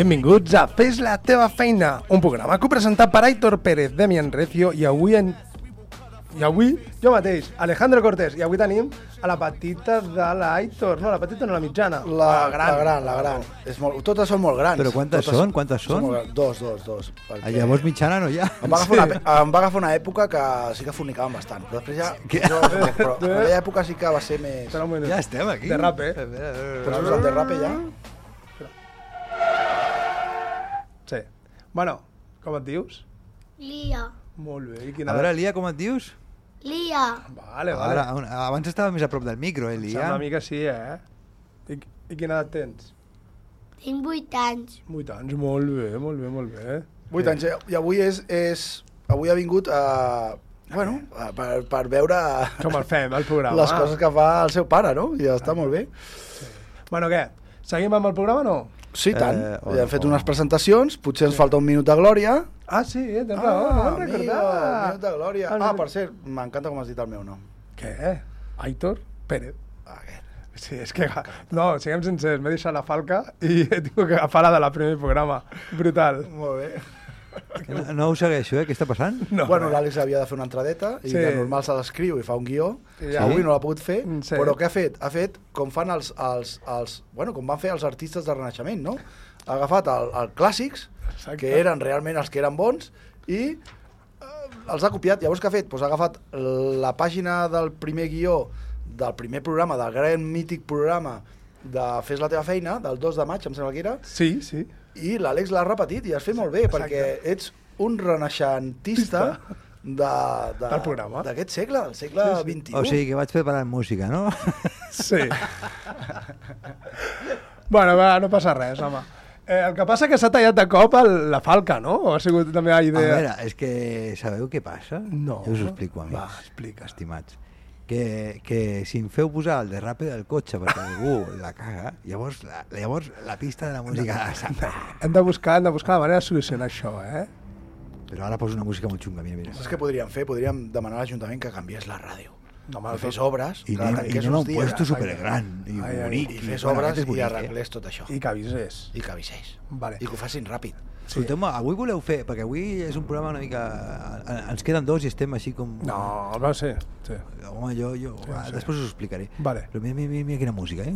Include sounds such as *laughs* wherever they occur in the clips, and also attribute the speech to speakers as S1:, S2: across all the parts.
S1: Benvinguts a Fes la teva feina, un programa co-presentat per Aitor Pérez, Demian Recio i avui en... I avui, jo mateix, Alejandro Cortés, i avui tenim a la petita de l'Aitor, no, la petita no, la mitjana.
S2: La, la gran, la gran. És molt, totes són molt grans.
S3: Però quantes
S2: Totes
S3: són? Quantes són?
S2: molt grans. Dos, dos, dos. Perquè
S3: Ah, Llavors mitjana no hi ha.
S2: Em va, agafar una, em va agafar una època que sí que fornicaven bastant, però després ja...
S3: Què?
S2: Jo, però en aquella època sí que va ser més...
S3: Ja estem aquí.
S1: De rap, eh?
S2: Però el de rape ja...
S1: Sí. Bueno, com et dius?
S4: Lia.
S1: Molt bé. I quina...
S3: A veure, Lia, com et dius?
S4: Lia.
S1: Vale, vale.
S3: Ara, abans estava més a prop del micro, eh, Lia?
S1: Sembla a mi que sí, eh? I, I quina edat tens?
S4: Tinc 8 anys.
S1: 8 anys, molt bé, molt bé, molt bé.
S2: 8 anys, eh? i avui és... és avui ha vingut a... Bueno, a, per, per veure
S1: Com el fem, el programa?
S2: les coses que fa el seu pare, no? I ja està molt bé.
S1: Bueno, què? Seguim amb el programa o no?
S2: Sí, tant.
S3: Eh, o
S2: ja
S3: no,
S2: hem fet
S3: o
S2: unes
S3: no.
S2: presentacions, potser ens falta un minut de glòria.
S1: Ah, sí, eh? tens raó, no me'n
S2: amigo,
S1: recordava.
S2: un minut de glòria.
S1: Ah, no
S2: Ah, per cert, m'encanta com has dit el meu nom.
S1: Què? Aitor Pérez.
S2: Aquest.
S1: Sí, és que... No, siguem sincers, m'he deixat la falca i he tingut que agafar la de la primer programa. Brutal.
S2: Molt bé.
S3: No, no ho segueixo, eh? Què està passant?
S1: No,
S2: bueno, l'Àlex havia de fer una entradeta i
S1: Sí.
S2: de normal se l'escriu i fa un guió.
S1: Sí.
S2: Avui no l'ha pogut fer,
S1: Sí.
S2: però què ha fet? Ha fet com fan els, els, els... Bueno, com van fer els artistes del Renaixement, no? Ha agafat el, el clàssics,
S1: Exacte.
S2: que eren realment els que eren bons, i eh, els ha copiat. Llavors què ha fet? Pues ha agafat la pàgina del primer guió del primer programa, del gran mític programa de Fes la teva feina, del 2 de maig, em sembla que era,
S1: Sí, sí.
S2: I l'Àlex l'ha repetit i has fet molt bé,
S1: Exacte.
S2: perquè ets un renaixentista de, de,
S1: Del programa.
S2: d'aquest segle, del segle
S1: Sí, sí.
S2: XXI.
S3: O sigui que vaig preparant música, no?
S1: Sí. bueno, va, no passa res, home. Eh, el que passa que s'ha tallat de cop el, la falca, no? O ha sigut la meva
S3: A
S1: idea?
S3: veure, és que sabeu què passa?
S1: No.
S3: Jo us ho explico, amics.
S1: Va, explica.
S3: Estimats. Que, que si em feu posar el derrape del cotxe perquè algú la caga, llavors la, llavors la pista de la música no.
S1: Hem de buscar, hem de buscar la manera de solucionar això, eh?
S3: Però ara poso una música molt xunga, mira, mira.
S2: Saps què podríem fer? Podríem demanar a l'Ajuntament que canviés la ràdio.
S1: No,
S2: I fes obres,
S3: I anem, i a
S2: uns
S3: un puesto supergran i
S1: Ai,
S3: bonic.
S2: i fes
S3: bueno,
S2: obres i
S3: eh?
S2: arreglés tot això.
S1: I que avisés.
S2: I que avisés.
S1: Vale.
S2: I que ho facin ràpid.
S3: Escolteu-me, avui voleu fer, perquè avui és un programa una mica... Ens queden dos i estem així com...
S1: No, va ser. Sí.
S3: Home, jo, jo
S1: Sí,
S3: ah,
S1: sí.
S3: després us ho explicaré.
S1: Vale.
S3: Però mira, mira, mira, quina música, eh?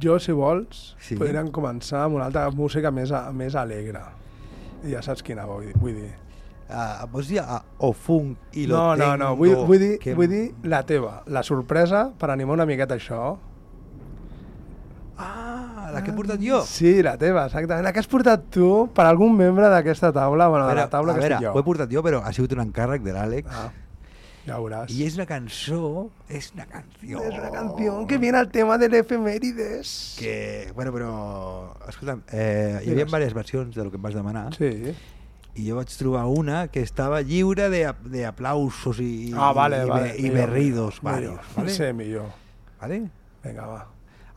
S1: Jo, si vols,
S3: Sí.
S1: podríem començar amb una altra música més, més alegre. I ja saps quina vull dir.
S3: Ah, vols dir a Ofung i lo
S1: No, no,
S3: tengo
S1: no, vull, vull, dir,
S3: que-
S1: vull dir la teva, la sorpresa per animar una miqueta això.
S3: Ah, la que he portat jo.
S1: Sí, la teva, exactament. La que has portat tu per algun membre d'aquesta taula, bueno, de la taula que
S3: veure,
S1: estic jo.
S3: ho he portat jo, però ha sigut un encàrrec de l'Àlex.
S1: Ah, ja veuràs.
S3: I és una cançó, és una canció...
S1: Es una canción que viene al tema del efemérides.
S3: Que, bueno, però, escolta'm, eh, hi havia diverses versions de lo que em vas demanar
S1: Sí.
S3: I jo vaig trobar una que estava lliure de, de aplausos i,
S1: Ah, vale,
S3: i,
S1: vale.
S3: i
S1: millor,
S3: berridos
S1: millor.
S3: varios, ¿vale?
S1: Sí, millor.
S3: ¿vale?
S1: Vinga, va.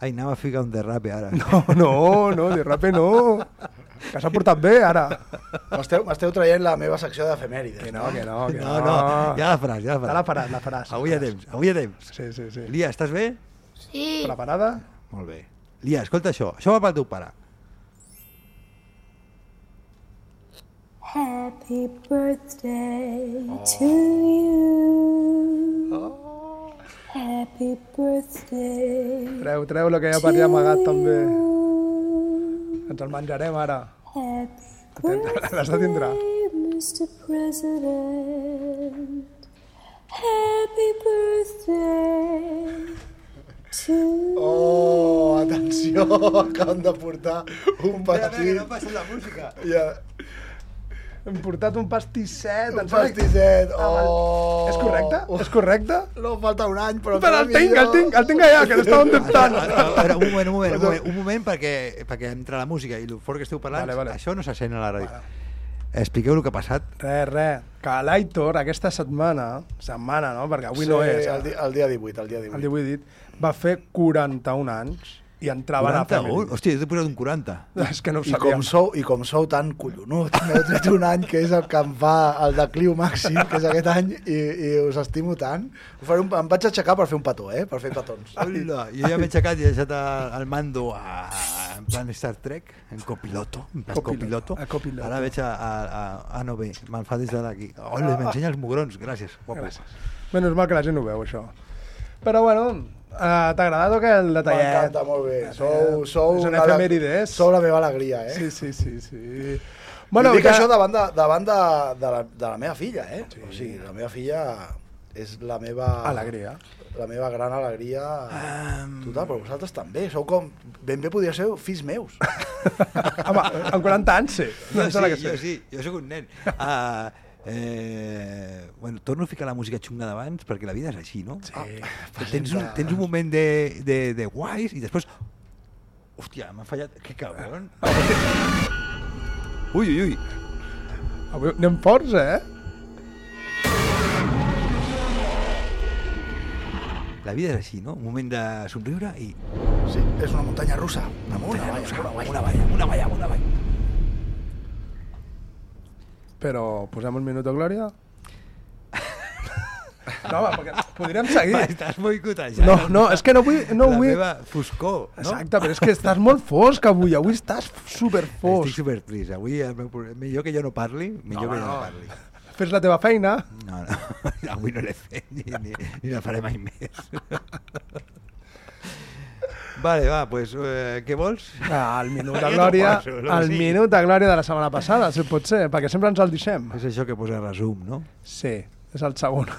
S3: Ai, anava a ficar un derrape ara. *laughs*
S1: No, no, no, de rape no. Que s'ha portat bé, ara.
S2: M'esteu m'esteu traient la meva secció d'efemèrides.
S1: Que no, que no, que no.
S3: No, no, ja la faràs, ja la faràs.
S1: Ja la faràs, la faràs.
S3: Avui hi ha temps, avui hi ha temps.
S1: Sí, sí, sí.
S3: Lia, estàs bé?
S4: Sí.
S1: Preparada?
S3: Molt bé. Lia, escolta això. Això va pel teu pare.
S5: Happy birthday to you. Happy birthday.
S1: Treu, treu el que hi ha per allà amagat també.
S5: you.
S1: Ens el menjarem ara.
S5: Happy
S1: L'has de tindre.
S5: birthday, Mr. President. Happy birthday to *laughs*
S2: Oh, atenció, *laughs* que han de portar un pastís.
S3: passa la música.
S2: Ja,
S1: Hem portat un pastisset.
S2: un pastisset.
S1: Ah, vale.
S2: Oh.
S1: És correcte? És correcte?
S2: No, falta un any, però...
S1: Però el tinc, el tinc, el tinc allà, que l'estàvem dubtant.
S3: A veure, un moment, un moment, un moment, un moment perquè, perquè entra la música i el fort que esteu parlant,
S1: Vale, vale.
S3: això no se sent a la ràdio. Expliqueu el que ha passat.
S1: Res, res. Que l'Aitor aquesta setmana, setmana, no? Perquè avui no és,
S2: El, di el dia 18, el dia 18.
S1: el 18 dit, va fer 41 anys i entrava a la
S3: 40?
S1: Family.
S3: Hòstia, jo t'he posat un 40. *laughs*
S1: És que no ho
S2: I com, sou, I com sou tan collonut, *laughs* m'heu tret un any que és el que em fa el decliu màxim, que és aquest any, i, i us estimo tant. Ho faré un, em vaig aixecar per fer un petó, eh? Per fer petons.
S3: Hola, jo ja m'he aixecat i he deixat el, el mando a, en plan Star Trek, en copiloto, en plan
S1: Copiloto,
S3: copiloto.
S1: a copiloto.
S3: Ara veig a, a, a, a no bé, me'n fa des d'aquí. Hola, m'ensenya els mugrons, gràcies, guapo.
S1: Gràcies. Menys mal que la gent ho veu, això. Però bueno, uh, t'ha agradat o què el detallet?
S2: M'encanta, molt bé. Sou, sou,
S1: És un
S2: la-
S1: efemèrides.
S2: Sou la meva alegria, eh?
S1: Sí, sí, sí, sí.
S2: Bueno, dic
S1: ja-
S2: això davant, de, davant de, de, la, de la meva filla, eh? Sí. O sigui, la meva filla és la meva...
S1: Alegria.
S2: La meva gran alegria
S3: Um,
S2: total, però vosaltres també. Sou com... Ben bé podria ser fills meus. *laughs*
S1: Home, amb 40 anys sí.
S3: jo sí,
S1: que
S3: jo sí, jo sóc un nen. Uh, eh, bueno, torno a ficar la música xunga d'abans perquè la vida és així, no?
S1: Sí.
S3: Ah, tens, un, tens un moment de, de, de guais i després... Hòstia, m'ha fallat... Que cabron. Ui, ui, ui.
S1: Avui anem forts, eh?
S3: La vida és així, no? Un moment de somriure i...
S2: Sí, és una muntanya russa. Amunt, avall, amunt, avall.
S3: Una valla, una valla, una valla.
S1: Però posem un minut de glòria? No, home, perquè podríem seguir.
S3: Estàs boicotejant.
S1: No, no, és que no vull... No
S3: la
S1: vull...
S3: meva foscor, no?
S1: Exacte, però és que estàs molt fosc avui, avui estàs super
S3: Estic
S1: fosc.
S3: supertrist. Avui el meu, millor que jo no parli, millor
S1: No,
S3: que jo no
S1: no.
S3: parli.
S1: Fes la teva feina.
S3: No, no, *laughs* avui no l'he fet ni, ni, ni la faré mai més. *laughs* Vale, va, pues, eh, què vols?
S1: Ah, el *laughs* minut de glòria,
S3: el que
S1: el minut de glòria de la setmana passada, si pot ser, perquè sempre ens el deixem.
S3: És això que posa resum, no?
S1: Sí, és el segon. *laughs*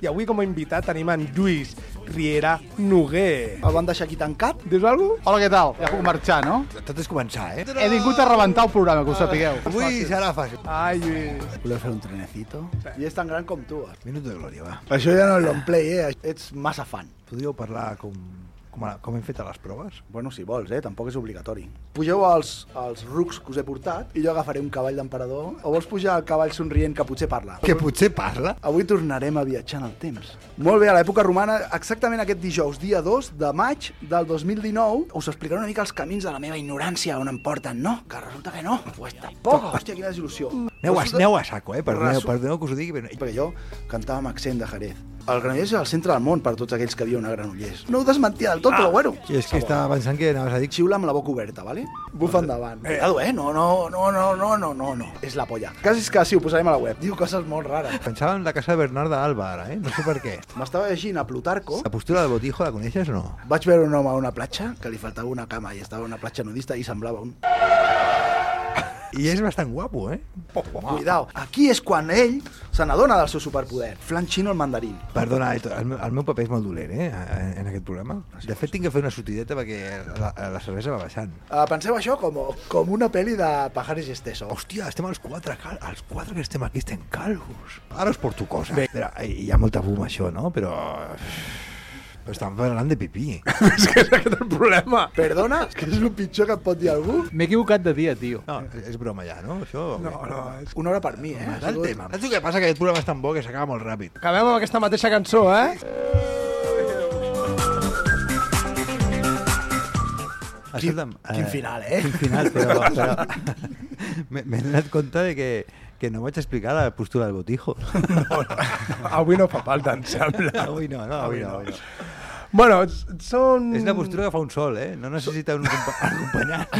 S1: I avui com a invitat tenim en Lluís Riera Noguer.
S2: El van deixar aquí tancat?
S1: Dius alguna cosa?
S6: Hola, què tal? Ja puc marxar, no?
S3: Tot és començar, eh?
S6: He vingut a rebentar el programa, que ho sapigueu.
S3: Avui serà fàcil.
S1: Ai, Lluís.
S2: Voleu fer un trenecito? I és tan gran com tu.
S3: Minut de glòria, va.
S2: Això ja no és l'onplay, eh? Ets massa fan.
S3: Podríeu parlar com, com, a, com hem fet a les proves?
S2: Bueno, si vols, eh? Tampoc és obligatori. Pugeu als, als rucs que us he portat i jo agafaré un cavall d'emperador. O vols pujar al cavall somrient que potser parla?
S3: Que potser parla?
S2: Avui tornarem a viatjar en el temps. Molt bé, a l'època romana, exactament aquest dijous, dia 2 de maig del 2019, us explicaré una mica els camins de la meva ignorància on em porten. No, que resulta que no. Pues tampoc. Hòstia, quina desil·lusió.
S3: Aneu a, aneu a saco, eh? Perdoneu,
S2: Resu-
S3: perdoneu que us ho digui, però...
S2: perquè jo cantava amb accent de Jerez. El Granollers és el centre del món per tots aquells que viuen a Granollers. No ho desmentia del tot, però bueno.
S3: Sí, és que estava pensant que anaves a dir...
S2: Xiula amb la boca oberta, vale? Bufa endavant. Cuidado, eh? No, no, no, no, no, no, no, no. És la polla. Quasi és que sí, ho posarem a la web. Diu coses molt rares.
S3: Pensava en la casa de Bernarda Alba, ara, eh? No sé per què.
S2: M'estava llegint a Plutarco.
S3: La postura del botijo la coneixes o no?
S2: Vaig veure un home a una platja que li faltava una cama i estava una platja nudista i semblava un...
S3: I és bastant guapo, eh?
S2: Cuidao. Aquí és quan ell se n'adona del seu superpoder. Flan xino el mandarín.
S3: Perdona, Aitor, el, meu- el meu paper és molt dolent, eh? En, en aquest programa. De fet, tinc que fer una sortideta perquè la, la cervesa va baixant.
S2: Uh, penseu això com, com una pel·li de Pajares Esteso.
S3: Hòstia, estem els quatre, cal els quatre que estem aquí estem calvos. Ara us porto coses. Bé, Mira, hi ha molta fum, això, no? Però... Però estan parlant de pipí. *laughs*
S1: és que és aquest el problema.
S2: Perdona, és que és el pitjor que et pot dir algú.
S6: M'he equivocat de dia, tio.
S3: No, és broma ja, no? Això...
S1: No, no, és...
S2: Una hora per mi, eh? Ha
S3: El tema. Saps el que passa? Que aquest programa és tan bo que s'acaba molt ràpid.
S1: Acabem amb aquesta mateixa cançó, eh?
S3: Escolta'm,
S2: quin final, eh?
S3: Quin final, però... *laughs* però m'he m'he donat compte de que, que no vaig explicar la postura del botijo. *laughs*
S1: Avui no fa falta, em sembla.
S3: Avui no, no, avui no. Avui no.
S1: Bueno, s- són...
S3: És la postura que fa un sol, eh? No necessita un acompa- acompanyant. *laughs*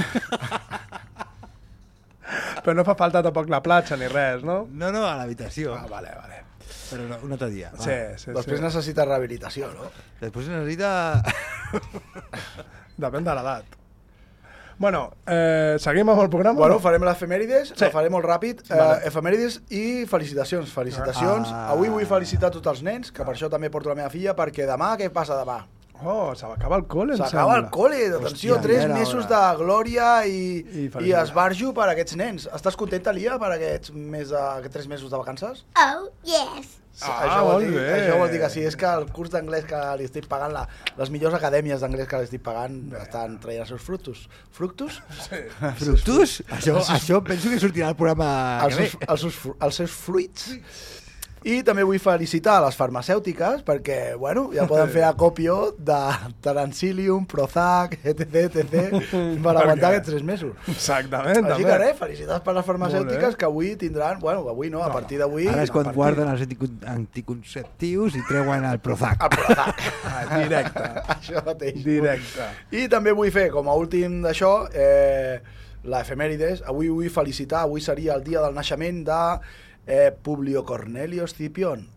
S1: Però no fa falta tampoc la platja ni res, no?
S3: No, no, a l'habitació.
S1: Ah, vale, vale.
S3: Però no, un altre dia. Va.
S1: Sí, sí,
S2: Després
S1: sí.
S2: necessita rehabilitació, no?
S3: Després necessita...
S1: Depèn de l'edat. Bueno, eh, seguim amb el programa?
S2: Bueno,
S1: no?
S2: farem l'efemèrides,
S1: Sí.
S2: la farem molt ràpid.
S1: Vale.
S2: Eh, efemèrides i felicitacions. Felicitacions.
S3: Ah.
S2: Avui vull felicitar tots els nens, que per això també porto la meva filla, perquè demà, què passa demà?
S1: Oh, s'acaba el col·le, em
S2: S'acaba el col·le, atenció,
S3: Hòstia,
S2: tres mesos de glòria i,
S1: I
S2: i, esbarjo per a aquests nens. Estàs contenta, Lia, per aquests, més de, aquests tres mesos de vacances?
S4: Oh, yes.
S1: Ah,
S2: això, vol dir,
S1: bé.
S2: això vol dir que sí, és que el curs d'anglès que li estic pagant, la, les millors acadèmies d'anglès que li estic pagant, estan traient els seus fructus. Fructus? Sí. *laughs*
S3: Fructus? Això, això penso que sortirà al programa
S2: els seus, els, seus, els seus fruits. I també vull felicitar a les farmacèutiques perquè, bueno, ja poden fer acopio de Tarancilium, Prozac, etc, etc, *laughs* per aguantar aquests tres mesos.
S1: Exactament,
S2: Així
S1: també.
S2: que res, felicitats per les farmacèutiques que avui tindran, bueno, avui no, a partir d'avui...
S3: Ara és
S2: a
S3: quan
S2: partir-
S3: guarden els anticon- anticonceptius i treuen el Prozac.
S2: El Prozac.
S1: Ah, directe. *laughs*
S2: Això mateix.
S1: Directe.
S2: I també vull fer, com a últim d'això, eh, la efemèrides. Avui vull felicitar, avui seria el dia del naixement de eh, Publio Cornelio Scipion,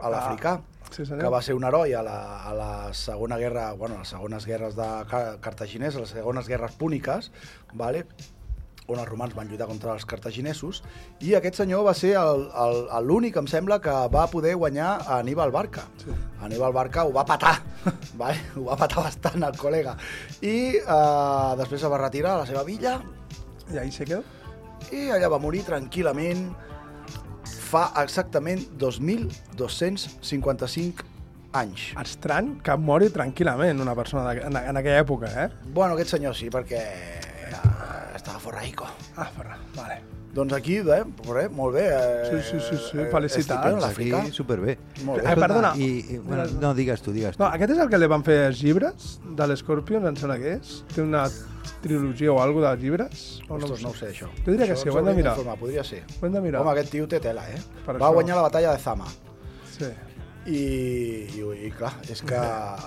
S2: a l'africà,
S1: Sí, senyor.
S2: que va ser un heroi a la, a la segona guerra, bueno, a les segones guerres de Ca- cartaginès, a les segones guerres púniques, vale? on els romans van lluitar contra els cartaginesos, i aquest senyor va ser l'únic, em sembla, que va poder guanyar a Aníbal Barca. Sí. Aníbal Barca ho va patar, *laughs* vale? ho va patar bastant el col·lega. I eh, després es va retirar a la seva villa
S1: I ahí se quedó.
S2: i allà va morir tranquil·lament fa exactament 2.255 anys.
S1: Estrany que mori tranquil·lament una persona en, en aquella època, eh?
S2: Bueno, aquest senyor sí, perquè eh, estava forraico.
S1: Ah, Ferran, vale.
S2: Doncs aquí, eh, res, molt bé. Eh,
S1: Sí, sí, sí, sí,
S2: eh,
S1: felicitats.
S2: L'Àfrica.
S3: Aquí, superbé.
S2: Molt bé.
S1: Eh, perdona.
S3: I, i, bueno, no, digues tu, digues tu.
S1: No, aquest és el que li van fer els llibres de l'Scorpion, em sembla que és. Té una trilogia o alguna de llibres? O
S2: Ostres, no ho sé, això.
S1: Jo diria que
S2: Això
S1: sí,
S2: ens
S1: ho hem de mirar.
S2: d'informar, Podria ser.
S1: Ho hem de mirar.
S2: Home, aquest tio té tela, eh?
S1: Per
S2: Va
S1: això.
S2: guanyar la batalla de Zama.
S1: Sí.
S2: I, i, i clar, és que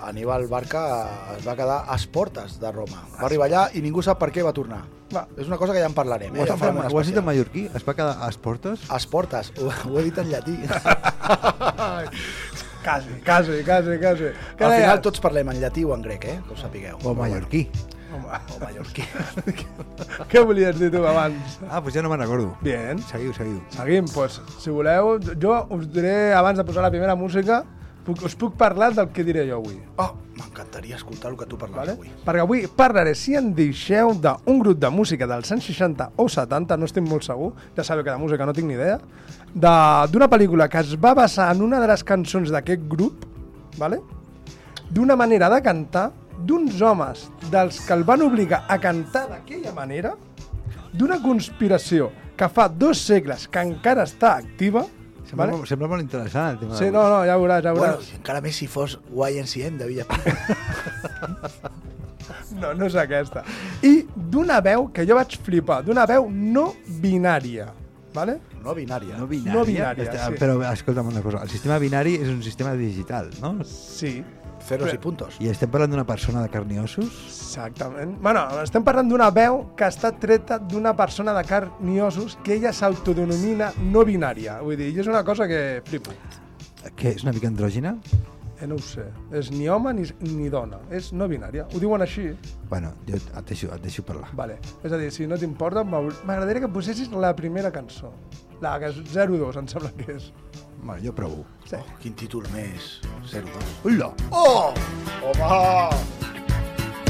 S2: Aníbal Barca es va quedar a portes de Roma. Va arribar allà i ningú sap per què va tornar.
S1: Va.
S2: És una cosa que ja en parlarem.
S3: Ho
S2: Eh? Ja farem
S3: ho has dit en mallorquí? Es va quedar a les portes?
S2: A les portes, ho, ho he dit en llatí. *laughs*
S1: Quasi, quasi, quasi, quasi.
S2: Al
S1: deies?
S2: final tots parlem en llatí o en grec, eh? Que ho sapigueu.
S3: O mallorquí?
S1: Home,
S2: O mallorquí. *laughs*
S1: què volies dir tu abans?
S3: Ah, doncs ja no me'n recordo.
S1: Bien.
S3: Seguiu, seguiu.
S1: Seguim, doncs, si voleu, jo us diré, abans de posar la primera música, puc, us puc parlar del que diré jo avui.
S2: Oh, m'encantaria escoltar el que tu parles
S1: Vale?
S2: avui.
S1: Perquè avui parlaré, si en deixeu, d'un grup de música dels anys 60 o 70, no estic molt segur, ja sabeu que de música no tinc ni idea, de- d'una pel·lícula que es va basar en una de les cançons d'aquest grup, vale? d'una manera de cantar, d'uns homes dels que el van obligar a cantar d'aquella manera, d'una conspiració que fa dos segles que encara està activa,
S3: Sembla,
S1: vale?
S3: molt- sembla molt interessant el tema.
S1: Sí, no, no, ja veuràs, ja
S2: Bueno,
S1: veuràs.
S2: i encara més si fos YNCM de Villapica. *laughs*
S1: No, no és aquesta. I d'una veu que jo vaig flipar, d'una veu no binària, vale?
S2: No binària.
S3: No binària.
S1: No binària,
S3: Està-
S1: sí.
S3: Però escolta'm una cosa, el sistema binari és un sistema digital, no?
S1: Sí,
S2: Ceros i puntos.
S3: I estem parlant d'una persona de carn i ossos?
S1: exactament. Bueno, estem parlant d'una veu que està treta d'una persona de carn i ossos que ella s'autodenomina no binària. Vull dir, és una cosa que flipo.
S3: Que és una mica andrògina?
S1: Eh, no ho sé. És ni home ni, ni dona. És no binària. Ho diuen així.
S3: Bueno, jo et deixo, et deixo parlar.
S1: Vale. És a dir, si no t'importa, m'agradaria que posessis la primera cançó. La que és 02, em sembla que és.
S3: Bueno, jo provo.
S1: Sí.
S2: Oh, quin títol més. 02.
S3: Hola!
S2: Oh! Home!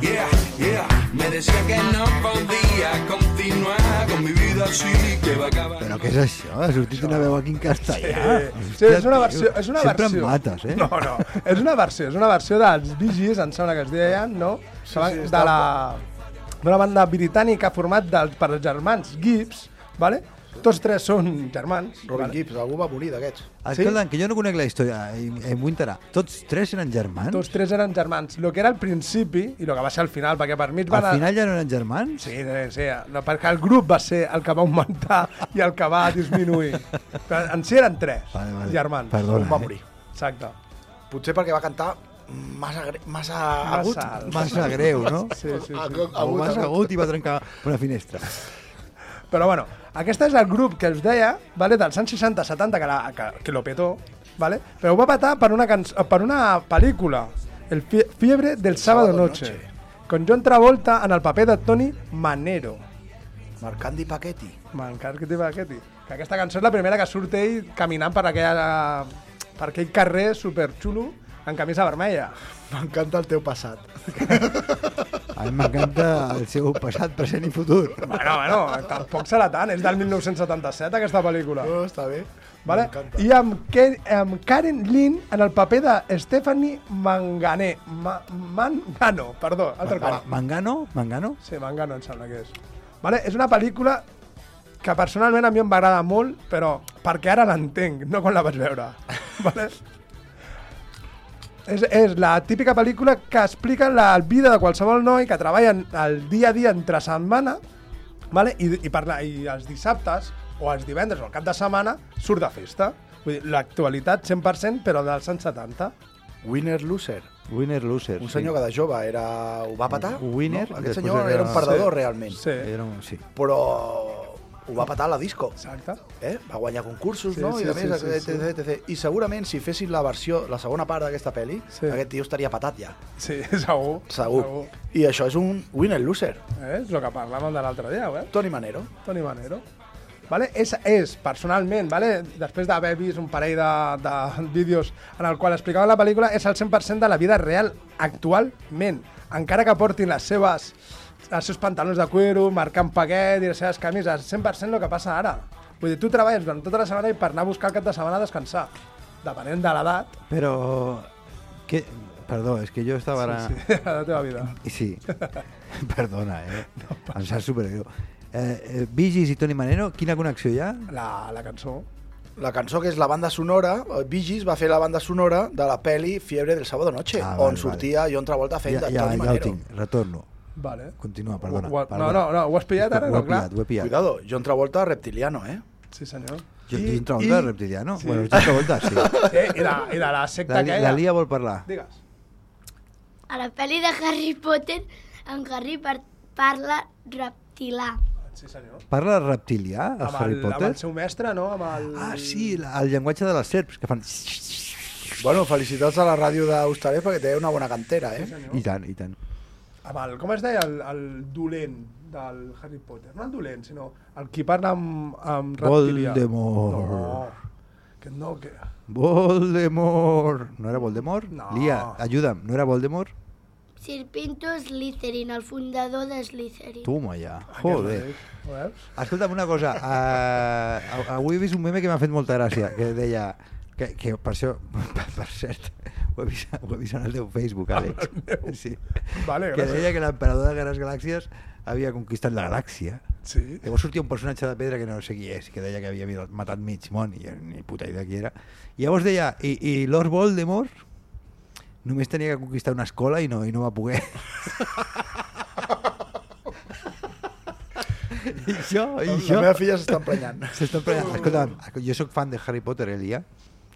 S7: Yeah, yeah, me decía que no podía continuar con mi vida así, que va a acabar.
S3: Però què és això? Ha sortit una veu aquí en castellà?
S1: Sí, és una versió. És una
S3: Sempre
S1: versió.
S3: em mates, eh?
S1: No, no. És una versió. És una versió dels Bee Gees, em sembla que es deien, no?
S2: Sí, sí,
S1: de la d'una banda britànica format del, per els germans Gibbs, vale? Tots tres són germans.
S2: Robin
S1: vale?
S2: Gibbs, algú va morir d'aquests.
S3: Escolta, que jo no conec la història, vull enterar. Tots tres eren germans?
S1: Tots tres eren germans. Lo que era al principi i lo que va ser al final, perquè per mi es van...
S3: Al final ja no eren germans?
S1: Sí, sí, sí, no, perquè el grup va ser el que va augmentar i el que va disminuir. Però *laughs* en si eren tres
S3: Vale, vale.
S1: germans.
S3: Perdona,
S2: Un va
S3: eh?
S2: morir.
S1: Exacte.
S2: Potser perquè va cantar massa, gre- massa, agut.
S1: alt.
S3: Massa greu, no?
S1: Sí, sí, sí.
S2: Agut,
S3: massa
S2: agut.
S3: i va trencar una finestra.
S1: Però bueno, aquest és el grup que us deia, vale, dels anys 60-70, que, la, que, que lo petó, vale? però ho va petar per una, canç per una pel·lícula, El fie Fiebre del Sábado
S2: Sábado
S1: Noche,
S2: Noche.
S1: con John Travolta en el paper de Tony Manero.
S2: Marcandi Paquetti.
S1: T'hi Ketty. Que aquesta cançó és la primera que surt ell caminant per, aquella, per aquell carrer superxulo en camisa vermella.
S2: M'encanta el teu passat.
S3: A mi m'encanta el seu passat, present i futur.
S1: Bueno, bueno, tampoc serà tant, és del 1977 aquesta pel·lícula.
S2: Oh, està bé.
S1: Vale? I amb, Ke amb Karen Lynn en el paper de Stephanie Mangané. Ma Mangano, perdó, altre
S3: Ma-
S1: cop.
S3: Mangano? Mangano?
S1: Sí, Mangano em sembla que és. Vale? És una pel·lícula que personalment a mi em va agradar molt, però perquè ara l'entenc, no quan la vaig veure. Vale? És, és la típica pel·lícula que explica la vida de qualsevol noi que treballa el dia a dia entre setmana vale? I, i, per la, i els dissabtes o els divendres o el cap de setmana surt de festa. Vull dir, l'actualitat 100% però dels anys 70.
S2: Winner Loser.
S3: Winner loser.
S2: Un senyor que de jove era... ho va patar.
S3: Winner,
S2: No? Aquest senyor
S3: era-
S2: era un perdedor,
S1: Sí.
S2: realment.
S1: Sí,
S3: Era un... Sí.
S2: Però ho va patar la disco.
S1: exacte.
S2: Eh? Va guanyar concursos,
S1: Sí,
S2: no?
S1: sí,
S2: I a més,
S1: sí, sí,
S2: etc, etc. I segurament si fessin la versió, la segona part d'aquesta pel·li,
S1: Sí.
S2: aquest tio estaria patat ja.
S1: Sí, *laughs* segur.
S2: Segur. I això és un winner loser.
S1: Eh? És el que parlàvem de l'altre dia, eh?
S2: Toni Manero.
S1: Toni Manero. Vale? És, és, personalment, vale? després d'haver vist un parell de, de vídeos en el qual explicava la pel·lícula, és el 100% de la vida real actualment. Encara que portin les seves els seus pantalons de cuero, marcant paquet i les seves camises, 100% el que passa ara. Vull dir, tu treballes durant tota la setmana i per anar a buscar el cap de setmana a descansar. Depenent de l'edat,
S3: Però... Que... Perdó, és que jo estava ara...
S1: sí, *laughs* sí, la teva vida.
S3: Sí. *laughs* Perdona, eh? em sap supergreu. Eh, eh, Gees i Toni Manero, quina connexió hi ha?
S1: La, la cançó.
S2: La cançó que és la banda sonora, eh, Gees va fer la banda sonora de la peli Fiebre del Sábado Noche,
S3: Ah,
S2: on
S3: vale,
S2: sortia John Travolta fent
S3: Ja,
S2: de
S3: ja,
S2: Toni
S3: ja ho
S2: Manero.
S3: tinc, retorno.
S1: Vale.
S3: Continua, perdona.
S1: Ho- ho-
S3: perdona.
S1: no, no, no, ho has pillat ara?
S3: Ho he
S1: clar.
S3: pillat, ho he pillat.
S2: Cuidado, John Travolta reptiliano, eh?
S1: Sí, senyor.
S3: Jo,
S1: I-
S3: John Travolta,
S1: i-
S3: reptiliano?
S1: Sí.
S3: Bueno, John Travolta, sí. *laughs*
S1: Eh, i, de, I de la secta
S3: La,
S1: aquella.
S3: la Lia vol parlar.
S1: Digues.
S4: A la pel·li de Harry Potter, en Harry par parla reptilà.
S1: Sí, senyor.
S3: Parla reptilià, el
S1: Amb
S3: Harry
S1: el,
S3: Potter?
S1: amb el seu mestre, no? Amb el...
S3: Ah, sí, la- el llenguatge de les serps, que fan...
S2: Bueno, felicitats a la ràdio d'Hostalers perquè té una bona cantera, eh?
S3: I tant, i tant.
S1: Amb el, com es deia? El, el dolent del Harry Potter. No el dolent, sinó el qui parla amb, amb reptilià.
S3: Voldemort.
S1: No, que no, que...
S3: Voldemort. No era Voldemort?
S1: No.
S3: Lia, ajuda'm, no era Voldemort?
S4: Sirpinto Slytherin, el fundador de Slytherin.
S3: Toma ja,
S1: Aquest
S3: joder. Escolta'm una cosa, uh, avui he vist un meme que m'ha fet molta gràcia, que deia, que, que per això, per, *laughs* per cert, ho he, vist, ho he vist en el teu Facebook, Àlex. Sí.
S1: Vale,
S3: que deia que l'emperador de les galàxies havia conquistat la galàxia.
S1: Sí.
S3: Llavors sortia un personatge de pedra que no sé qui és, que deia que havia matat mig món, i ni puta idea qui era. I llavors deia, i, i Lord Voldemort només tenia que conquistar una escola i no, i no va poder. *laughs* I això, i
S2: La
S3: això...
S2: meva filla s'està emprenyant.
S3: S'està emprenyant. Escolta'm, jo sóc fan de Harry Potter, Elia.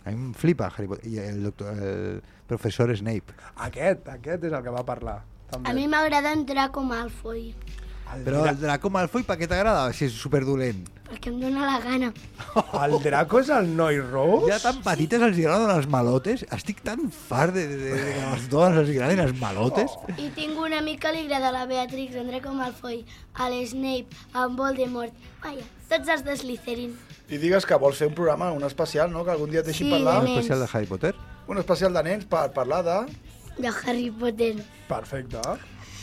S3: A mi em flipa Harry Potter. I el, doctor, el professor Snape.
S1: Aquest, aquest és el que va parlar. També.
S4: A mi m'agrada en Draco Malfoy,
S1: El,
S3: Però el Draco Malfoy, per què t'agrada? Si és superdolent.
S4: Perquè em dóna la gana. *laughs*
S1: el Draco és el noi ros?
S3: Ja tan petites els agraden els malotes. Estic tan fart de, de, de, de que a les dones els agradin els malotes.
S4: I tinc una mica que li agrada la Beatrix, en Draco Malfoy, a l'Snape, a en Voldemort. Vaja, tots els de Slytherin.
S2: I digues que vols fer un programa, un especial, no? Que algun dia et deixin
S4: Sí,
S2: parlar.
S4: de
S3: Un especial de Harry Potter.
S2: Un especial de nens per parlar de...
S4: De Harry Potter.
S1: Perfecte.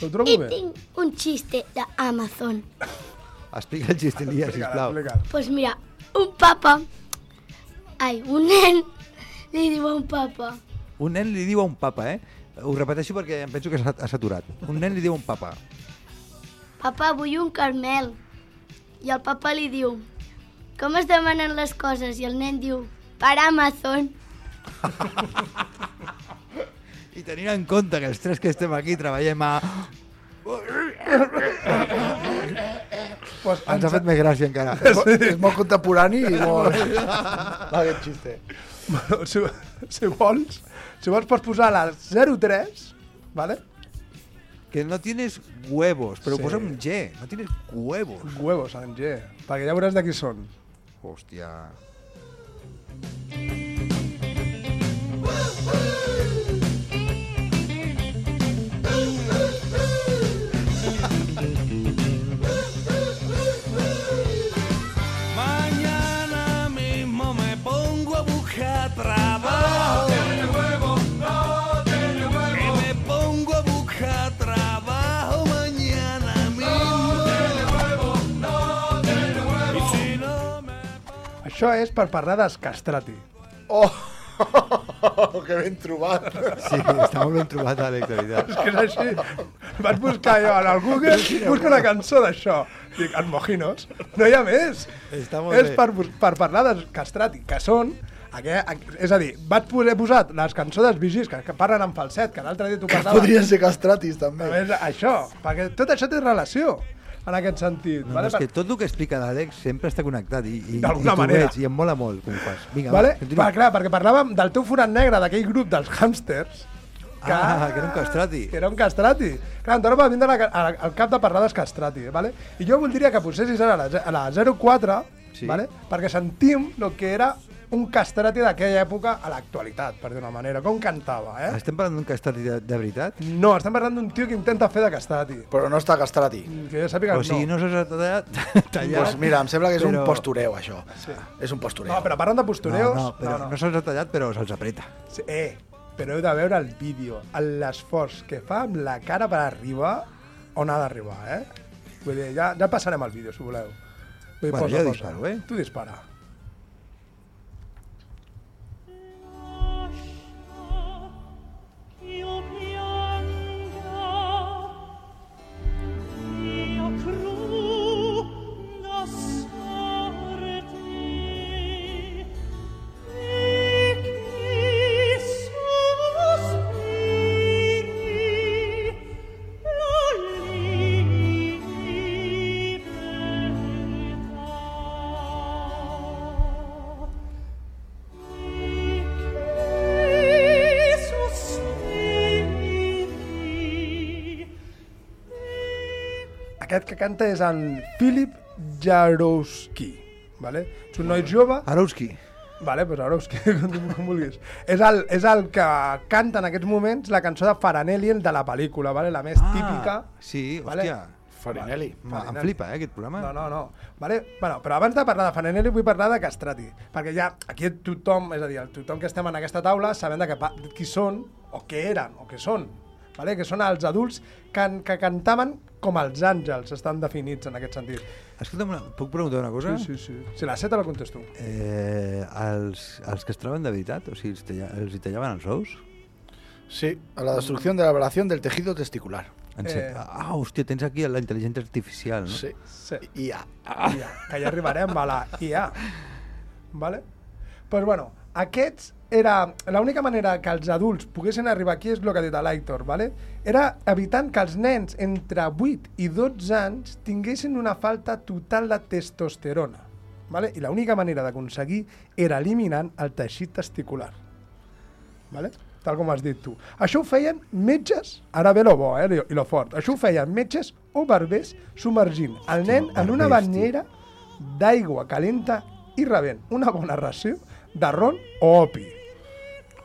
S1: Ho trobo
S4: I
S1: bé.
S4: tinc un xiste d'Amazon. *laughs*
S3: Explica el xiste, Elia, sisplau.
S1: Explica't.
S4: Pues mira, un papa... Ai, un nen li diu a un papa...
S3: Un nen li diu a un papa, eh? Ho repeteixo perquè em penso que s'ha ha saturat. Un nen li diu a un papa.
S4: Papa, vull un carmel. I el papa li diu... com es demanen les coses? I el nen diu, per Amazon. *laughs*
S3: I tenint en compte que els tres que estem aquí treballem a...
S1: Pues
S3: Ens ha fet més gràcia encara. *laughs*
S2: És molt contemporani i molt... *laughs* Aquest xiste.
S1: Bueno, si, si vols, si vols pots posar la 03, ¿vale?
S3: Que no tienes huevos, però
S1: Sí.
S3: posa un G. No tienes huevos.
S1: Huevos en G, perquè ja veuràs de qui són.
S3: Hòstia.
S7: Mañana
S1: Això és per parlar d'Escastrati.
S2: Oh! *laughs* que ben trobat.
S3: Sí, està molt ben trobat a l'actualitat.
S1: És que és així. Vaig buscar jo en el Google, busco una cançó d'això. Dic, en Mojinos, no hi ha més.
S3: Està molt
S1: és
S3: bé.
S1: per, per parlar d'Escastrati, que són... Aquest, és a dir, vaig poder posar les cançons dels vigis que, que parlen en falset, que l'altre dia tu
S2: Que
S1: parlaves.
S2: podrien ser castratis, també.
S1: A més, això, perquè tot això té relació en aquest sentit.
S3: No,
S1: vale?
S3: no, és que tot el que explica l'Àlex sempre està connectat i, i, i
S1: manera.
S3: veig, i em mola molt com ho fas. Vinga,
S1: vale?
S3: va.
S1: Va, clar, perquè parlàvem del teu forat negre, d'aquell grup dels hàmsters, que,
S3: Ah, que era un castrati.
S1: que era un castrati. Clar, em va vindre a la- a- al cap de parlar dels castrati, vale? I jo voldria que posessis ara la, ze- a la 04,
S3: Sí.
S1: vale? perquè sentim el que era un castrati d'aquella època a l'actualitat, per dir una manera, com cantava, eh?
S3: Estem parlant d'un castrati de, de veritat?
S1: No, estem parlant d'un tio que intenta fer de castrati.
S2: Però no està castrati.
S1: Que jo sàpiga
S3: O sigui,
S1: no.
S3: no s'ha tallat, tallat
S2: Pues mira, em sembla que és
S3: però-
S2: un postureu, això. És un postureu.
S1: No, però parlant de postureos...
S3: No, no, però no, no se'ls ha tallat, però se'ls apreta.
S1: Sí, eh, però heu de veure el vídeo, l'esforç que fa amb la cara per arribar on ha d'arribar, eh? Vull dir, ja, ja passarem al vídeo, si voleu. Vull dir,
S3: Bueno, jo disparo, eh?
S1: Tu dispara. Que canta és en Philip Jarowski, vale? És un noi jove,
S3: Arowski.
S1: vale, pues Jarowski, *laughs* com, com vulguis. És el, és el que canta en aquests moments la cançó de Faranelli, el de la pel·lícula, vale? la més típica.
S3: Ah, Sí,
S1: Vale.
S3: hòstia.
S2: Farinelli.
S3: Em flipa, eh, aquest programa.
S1: No, no, no. Vale? Bueno, però abans de parlar de Farinelli vull parlar de Castrati, perquè ja aquí tothom, és a dir, el tothom que estem en aquesta taula sabem de que, qui són, o què eren, o què són. Vale? Que són els adults que, que cantaven com els àngels, estan definits en aquest sentit.
S3: Escolta'm, una, puc preguntar una cosa?
S1: Sí, sí, sí. Si la seta la contesto.
S3: Eh, els, els que es troben de veritat, o sigui, els, talla, els hi tallaven els ous?
S2: Sí, a la destrucción de la aberración del tejido testicular.
S1: Eh.
S3: Ah, hòstia, tens aquí la intel·ligència artificial, no?
S2: Sí.
S1: Sí.
S2: I ja.
S1: IA, que ja arribarem a la IA. Vale? Pues bueno, aquests era... L'única manera que els adults poguessin arribar aquí és el que ha dit l'Aitor, vale? era evitant que els nens entre 8 i 12 anys tinguessin una falta total de testosterona. Vale? I l'única manera d'aconseguir era eliminant el teixit testicular. Vale? tal com has dit tu. Això ho feien metges, ara ve lo bo eh, i lo fort, això ho feien metges o barbers submergint el nen en una banyera d'aigua calenta i rebent una bona ració de ron o opi.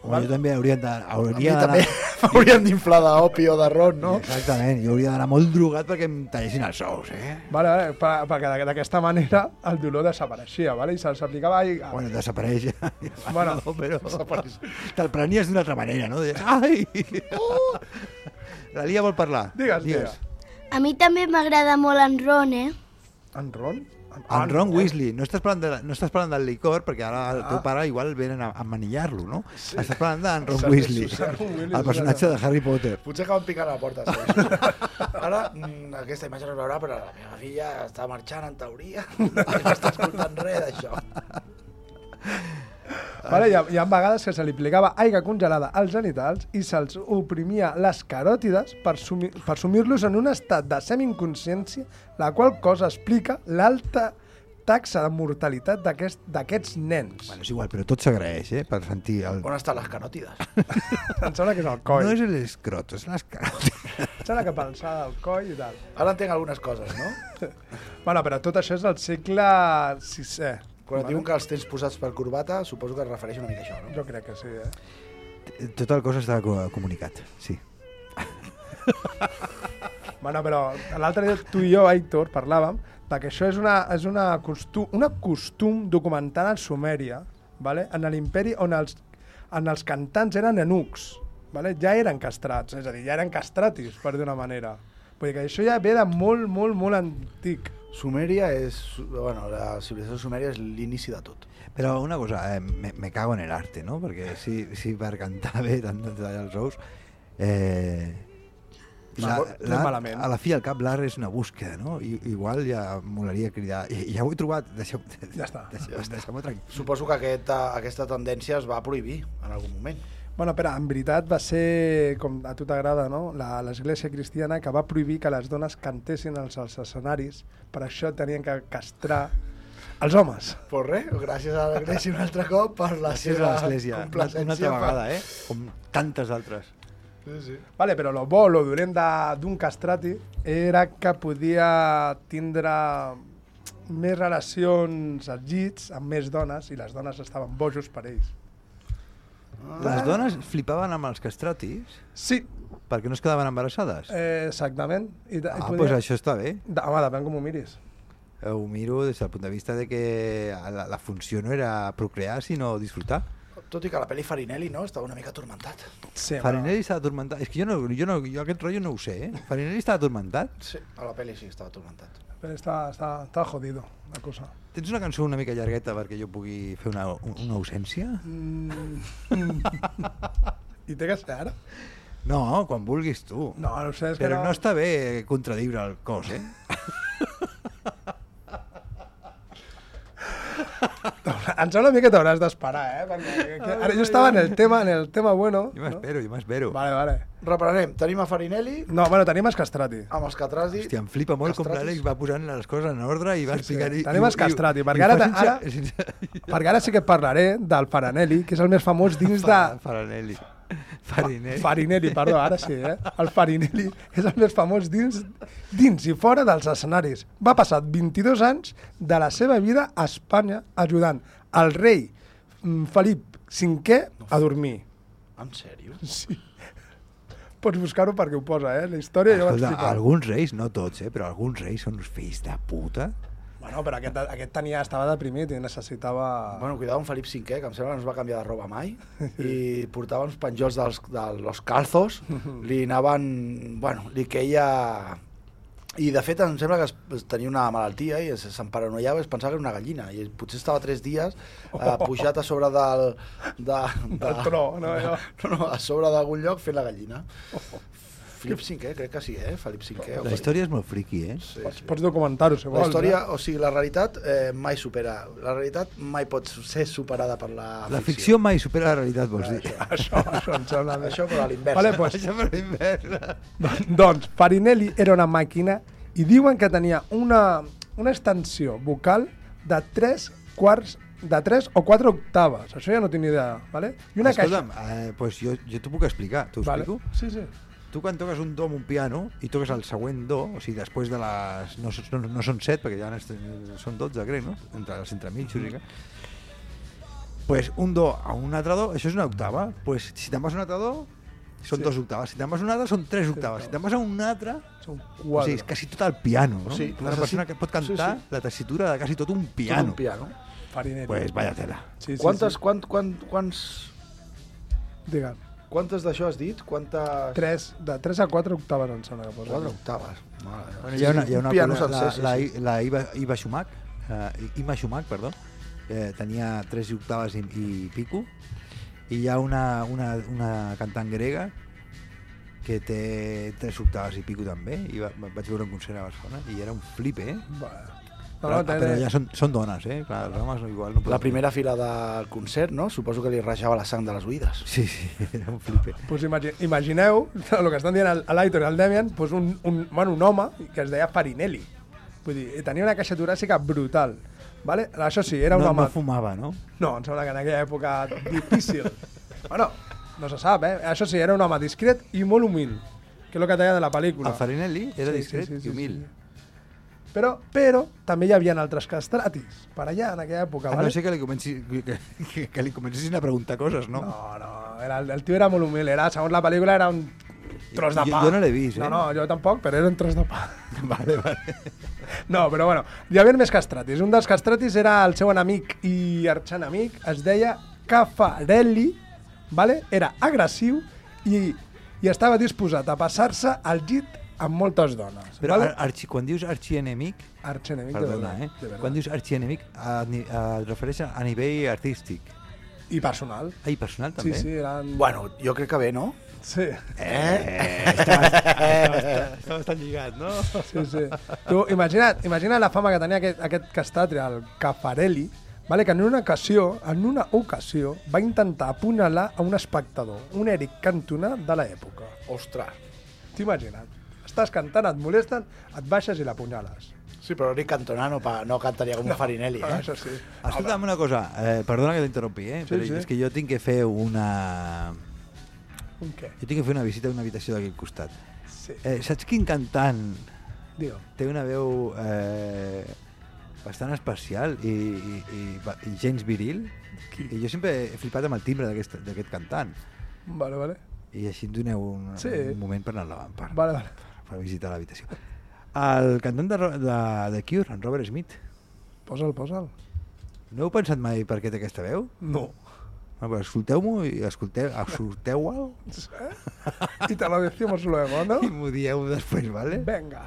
S3: O jo també hauria de- hauria
S2: també *laughs*
S3: d'anar...
S2: hauríem d'inflar d'opi o d'arròs, no?
S3: Exactament, jo hauria d'anar molt drogat perquè em tallessin els ous, eh?
S1: Vale, vale, per- perquè d'aqu- d'aquesta manera el dolor desapareixia, vale? i se'ls aplicava... I...
S3: Bueno, desapareix. *laughs*
S1: Bueno,
S3: no, però te'l prenies d'una altra manera, no? Deies, ai! *laughs* La Lia vol parlar.
S1: Digues, digues.
S4: A mi també m'agrada molt en Ron, eh?
S1: En Ron?
S3: En Ron Weasley, no estàs parlant, de, no estàs parlant del licor, perquè ara el
S1: Ah.
S3: teu pare igual venen a, a manillar-lo, no? Sí. Estàs parlant d'en Ron Weasley, el personatge de Harry Potter.
S2: Potser acaben picant a la porta. Sí. *laughs* Ara, mm, aquesta imatge no es veurà, però la meva filla està marxant en teoria *laughs* i no està escoltant res d'això.
S1: Vale, hi, ha, hi ha vegades que se li aplicava aigua congelada als genitals i se'ls oprimia les caròtides per, sumi, per sumir-los en un estat de semi-inconsciència, la qual cosa explica l'alta taxa de mortalitat d'aquest- d'aquests nens.
S3: Bueno, és igual, però tot s'agraeix, eh? Per sentir el...
S2: On estan les caròtides? *laughs*
S1: Em sembla que és el coll.
S3: No és l'escrot, és les caròtides.
S1: Em sembla que pensava del coll i tal.
S2: Ara entenc algunes coses, no? *laughs*
S1: Bueno, però tot això és el segle VI.
S2: Quan et diuen que els tens posats per corbata, suposo que es refereix una mica a això, no?
S1: Jo crec que sí, eh?
S3: Tot el cos està co- comunicat, sí. *laughs*
S1: Bueno, però l'altre dia tu i jo, Héctor, parlàvem de que això és una, és una costum, una costum documentada en Sumèria, vale? en l'imperi on els, en els cantants eren eunucs, vale? ja eren castrats, és a dir, ja eren castratis, per dir una manera. Vull dir que això ja ve de molt, molt, molt antic.
S2: Sumèria és... Bueno, la civilització sumèria és l'inici de tot.
S3: Però una cosa, eh, me, me cago en el arte, no? Perquè si, si per cantar bé tant de tallar els ous... Eh, la,
S1: malament.
S3: a la fi al cap l'art és una búsqueda, no? I, igual ja molaria cridar... I, ja ho he trobat, deixeu,
S1: Ja està.
S3: deixeu,
S2: que aquest, aquesta tendència es va prohibir en algun moment.
S1: Bueno, però en veritat va ser, com a tu t'agrada, no? La- l'Església cristiana que va prohibir que les dones cantessin als, als escenaris, per això tenien que castrar els homes.
S2: Pues res, gràcies a l'Església un altre cop per la
S3: Gràcies
S2: seva
S3: a
S2: complacència.
S3: una altra vegada, eh? Com tantes altres.
S2: Sí, sí.
S1: Vale, però lo bo, lo dolent d'un castrati era que podia tindre més relacions als llits amb més dones i les dones estaven bojos per ells.
S3: Les dones flipaven amb els castratis
S1: Sí,
S3: perquè no es quedaven embarassades.
S1: eh, exactament. I,
S3: ah,
S1: podia-
S3: doncs això està bé.
S1: De, home, depèn com ho miris.
S3: Ho miro des del punt de vista de que la, la funció no era procrear, sinó disfrutar.
S2: Tot i que la pel·li Farinelli no, estava una mica atormentat.
S1: Sí,
S3: Farinelli estava atormentat. És que jo, no, jo, no, jo aquest rotllo no ho sé, eh? Farinelli estava atormentat?
S2: Sí, a la pel·li sí, estava atormentat.
S1: Però està, està, està jodido, la cosa.
S3: Tens una cançó una mica llargueta perquè jo pugui fer una, una ausència?
S1: Mm. *laughs* I té que ser ara?
S3: No, quan vulguis tu.
S1: No, no sé, és que
S3: Però
S1: no...
S3: no està bé contradiure el cos, eh? *laughs* *laughs*
S1: Em sembla a mi que t'hauràs d'esperar, eh? Perquè que, ara jo estava en el tema, en el tema bueno.
S3: Jo m'espero, jo m'espero.
S1: Vale, vale.
S2: Reprenem, tenim a Farinelli
S1: No, bueno, tenim els castrati.
S2: amb els catrati.
S3: Hòstia, em flipa molt com
S2: Castratis.
S3: l'Àlex va posant les coses en ordre i va
S1: Sí, sí.
S3: explicant... i-
S1: Tenim
S3: i-
S1: els castrati,
S3: i-
S1: perquè ara ara- *laughs* Perquè ara sí que parlaré del Faranelli, que és el més famós *laughs* dins de...
S3: Fa- Farinelli. *laughs* Farinelli.
S1: Farinelli, perdó, ara sí, eh? El Farinelli és el més famós dins, dins i fora dels escenaris. Va passar 22 anys de la seva vida a Espanya ajudant el rei mm, Felip V a dormir.
S2: En sèrio?
S1: Sí. Pots buscar-ho perquè ho posa, eh? La història
S3: Escolta,
S1: explica.
S3: alguns reis, no tots, eh, però alguns reis són uns fills de puta.
S1: Bueno, però aquest, aquest tenia, estava deprimit i necessitava...
S2: Bueno, cuidado amb Felip V, que em sembla que no es va canviar de roba mai, i portava uns penjols dels, de los calzos, li anaven... Bueno, li queia... I de fet em sembla que es, es tenia una malaltia i es- se'n paranoiava i es pensava que era una gallina i potser estava tres dies eh, pujat a sobre del... De, de,
S1: Del tro, no,
S2: no, no, a sobre d'algun lloc fent la gallina. Felip V, crec que sí, eh? Felip V.
S3: La història és molt friqui, eh?
S2: Sí,
S1: Pots,
S2: sí.
S1: pots documentar-ho, si
S2: La
S1: vols.
S2: història,
S1: Eh?
S2: o sigui, la realitat eh, mai supera. La realitat mai pot ser superada per la,
S3: La ficció mai supera la realitat, vols dir?
S1: Això, *laughs* això em sembla bé.
S2: Això però a l'inversa.
S1: Vale, pues,
S3: Això per l'inversa.
S1: Don- doncs, Farinelli era una màquina i diuen que tenia una, una extensió vocal de 3 quarts de 3 o 4 octaves. Això ja no tinc ni idea, ¿vale? I una
S3: Escolta'm, eh, pues jo, jo t'ho puc explicar. T'ho
S1: Vale.
S3: explico?
S1: Sí, sí.
S3: Tu quan toques un do amb un piano i toques el següent do, o sigui, després de les... No, no, no són set, perquè ja són 12, crec, no? Entre els entremig, mm -hmm. Pues un do a un altre do, això és una octava. Pues si te'n vas a un altre do, són
S1: Sí.
S3: dos octaves. Si te'n vas a un altre, són tres octaves. Si te'n vas a un altre,
S1: Són
S3: o
S1: 4.
S3: sigui, és quasi tot el piano, no?
S2: O sigui,
S3: Una
S2: necessit-
S3: persona que pot cantar
S2: sí, sí.
S3: la tessitura de quasi tot un
S2: Tot
S3: piano.
S2: un piano.
S1: Farinelli.
S3: Pues vaya tela.
S1: sí, sí,
S2: Quantes,
S1: Sí.
S2: quant, quant, quants,
S1: Digue'm.
S2: Quantes d'això has dit? Quantes...
S1: 3, de 3 a 4 octaves em sembla que posa.
S2: Quatre octaves. Mare,
S3: Bueno, hi ha una, hi ha una
S2: un piano
S3: cosa-
S2: sencer,
S3: la,
S2: sí,
S3: la,
S2: sí.
S3: la Iva, Iva Schumacher, eh, Ima Schumacher, perdó, eh, tenia tres octaves i, i pico, i hi ha una, una, una cantant grega que té tres octaves i pico també, i va, vaig veure un concert a Barcelona, i era un flip, eh?
S1: Bueno.
S3: No,
S1: No,
S3: però ja són, són dones, eh? Clar, els homes igual no.
S2: La primera fila del concert, no? Suposo que li rajava la sang de les oïdes.
S3: Sí, sí, *laughs* era un flip.
S1: Pues imagi imagineu el que estan dient a l'Aitor i el Demian, pues un, un, bueno, un home que es deia Farinelli. Vull dir, tenia una caixa toràcica brutal. Vale? Això sí, era un
S3: no,
S1: home...
S3: no fumava, no?
S1: No, em sembla que en aquella època difícil. bueno, no se sap, eh? Això sí, era un home discret i molt humil, que és el que deia de la pel·lícula.
S3: El Farinelli era
S1: Sí,
S3: discret
S1: sí, sí, sí,
S3: i humil.
S1: sí. Però, però també hi havia altres castratis per allà en aquella època,
S3: A
S1: vale?
S3: no sé que li, comenci, que, que, que li comencessin a preguntar coses, no?
S1: No, no, era, el tio era molt humil, era, segons la pel·lícula era un tros de
S3: Jo-
S1: pa.
S3: jo no l'he vist, eh?
S1: No, no, jo tampoc, però era un tros de pa. *laughs*
S3: Vale, vale. *laughs*
S1: No, però bueno, hi havia més castratis. Un dels castratis era el seu enemic i arxenemic, es deia Caffarelli, vale? era agressiu i, i estava disposat a passar-se al llit amb moltes dones.
S3: Però
S1: vale?
S3: ar arxi, quan dius arxienemic,
S1: Arxenemic, de verdad,
S3: eh?
S1: de verdad.
S3: Quan dius arxienemic, a, ni- a, et refereix a nivell artístic.
S1: I personal.
S3: Ah, i personal
S1: Sí,
S3: també?
S1: sí, eren...
S2: Bueno, jo crec que bé, no?
S1: Sí.
S3: Eh, està, està, *laughs* està bastant lligat, no?
S1: Sí, sí. Tu, imagina't, imagina't la fama que tenia aquest, aquest castatri, el Caffarelli, vale, que en una ocasió, en una ocasió, va intentar apunyalar a un espectador, un Eric Cantona de l'època.
S2: Ostres.
S1: T'imagina't. Estàs cantant, et molesten, et baixes i l'apunyales.
S2: Sí, però Eric Cantona no, pa, no cantaria com un Farinelli, eh?
S1: Això sí.
S3: Escolta'm una cosa, eh, perdona que t'interrompi, eh?
S1: Sí,
S3: però
S1: sí.
S3: és que jo tinc que fer una...
S1: Un què?
S3: Jo tinc que fer una visita a una habitació d'aquell costat.
S1: Sí.
S3: Eh, saps quin cantant
S1: Digue.
S3: té una veu eh, bastant especial i, i, i, i gens viril? I jo sempre he flipat amb el timbre d'aquest d'aquest cantant.
S1: Vale, vale.
S3: I així em doneu un,
S1: Sí.
S3: un moment per anar endavant, per,
S1: Vale, vale.
S3: Per visitar l'habitació. El cantant de, de, de Cure, en Robert Smith,
S1: Posa'l, posa'l.
S3: no heu pensat mai per què té aquesta veu?
S1: No.
S3: No, escolteu-m'ho i escolteu, escolteu-ho
S1: Y te lo decimos luego, ¿no?
S3: i m'ho dieu després, vale?
S1: Venga.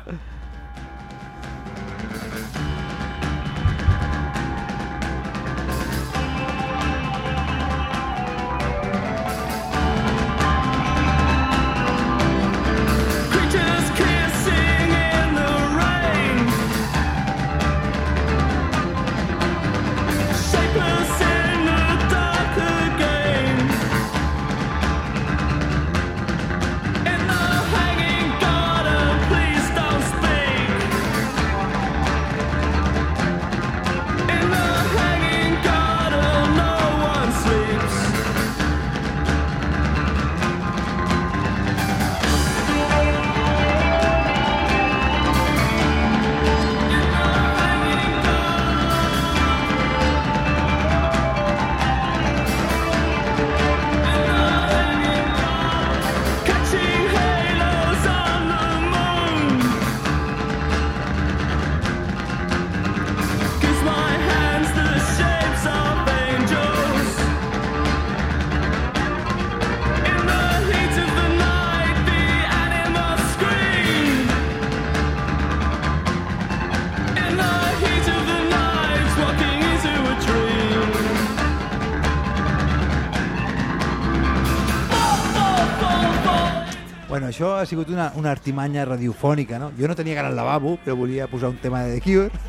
S3: Això ha sigut una, una artimanya radiofònica, no? Jo no tenia al lavabo, però volia posar un tema de The Cure. *laughs*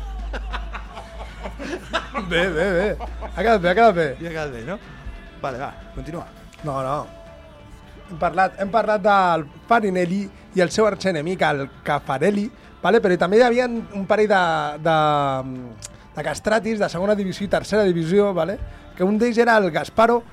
S1: Bé, bé, bé. Ha quedat bé, ha quedat bé.
S3: I ha quedat bé, no? Vale, va, continua.
S1: No, no. Hem parlat, hem parlat del Farinelli i el seu arxenemic, el Caffarelli, vale? però també hi havia un parell de, de, de castratis de segona divisió i tercera divisió, vale? que un d'ells era el Gasparo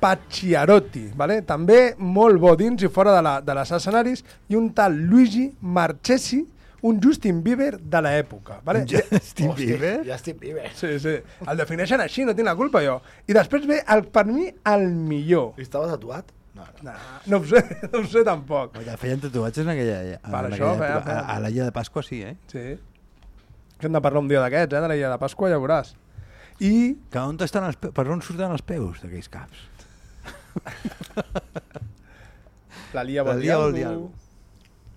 S1: Pacciarotti, vale? també molt bo dins i fora de, la, de les escenaris, i un tal Luigi Marchesi, un Justin Bieber de l'època. Vale?
S3: Justin Bieber?
S2: Justin Bieber.
S1: Sí, sí. El defineixen així, no tinc la culpa jo. I després ve, el, per mi, el millor.
S2: I estava tatuat? No, no.
S1: No, no ho sé, *laughs* no ho sé tampoc.
S3: Ja feien tatuatges en aquella, en
S1: Per
S3: aquella
S1: això, feia-
S3: època.
S1: feia.
S3: A, a l'illa de Pasqua sí, eh?
S1: Sí. Que hem de parlar un dia d'aquests, eh, de la Illa de Pasqua, ja veuràs. I
S3: Que on estan els pe... Per on surten els peus d'aquells caps? *laughs*
S1: la Lia vol dir
S3: Lia vol
S1: alguna cosa.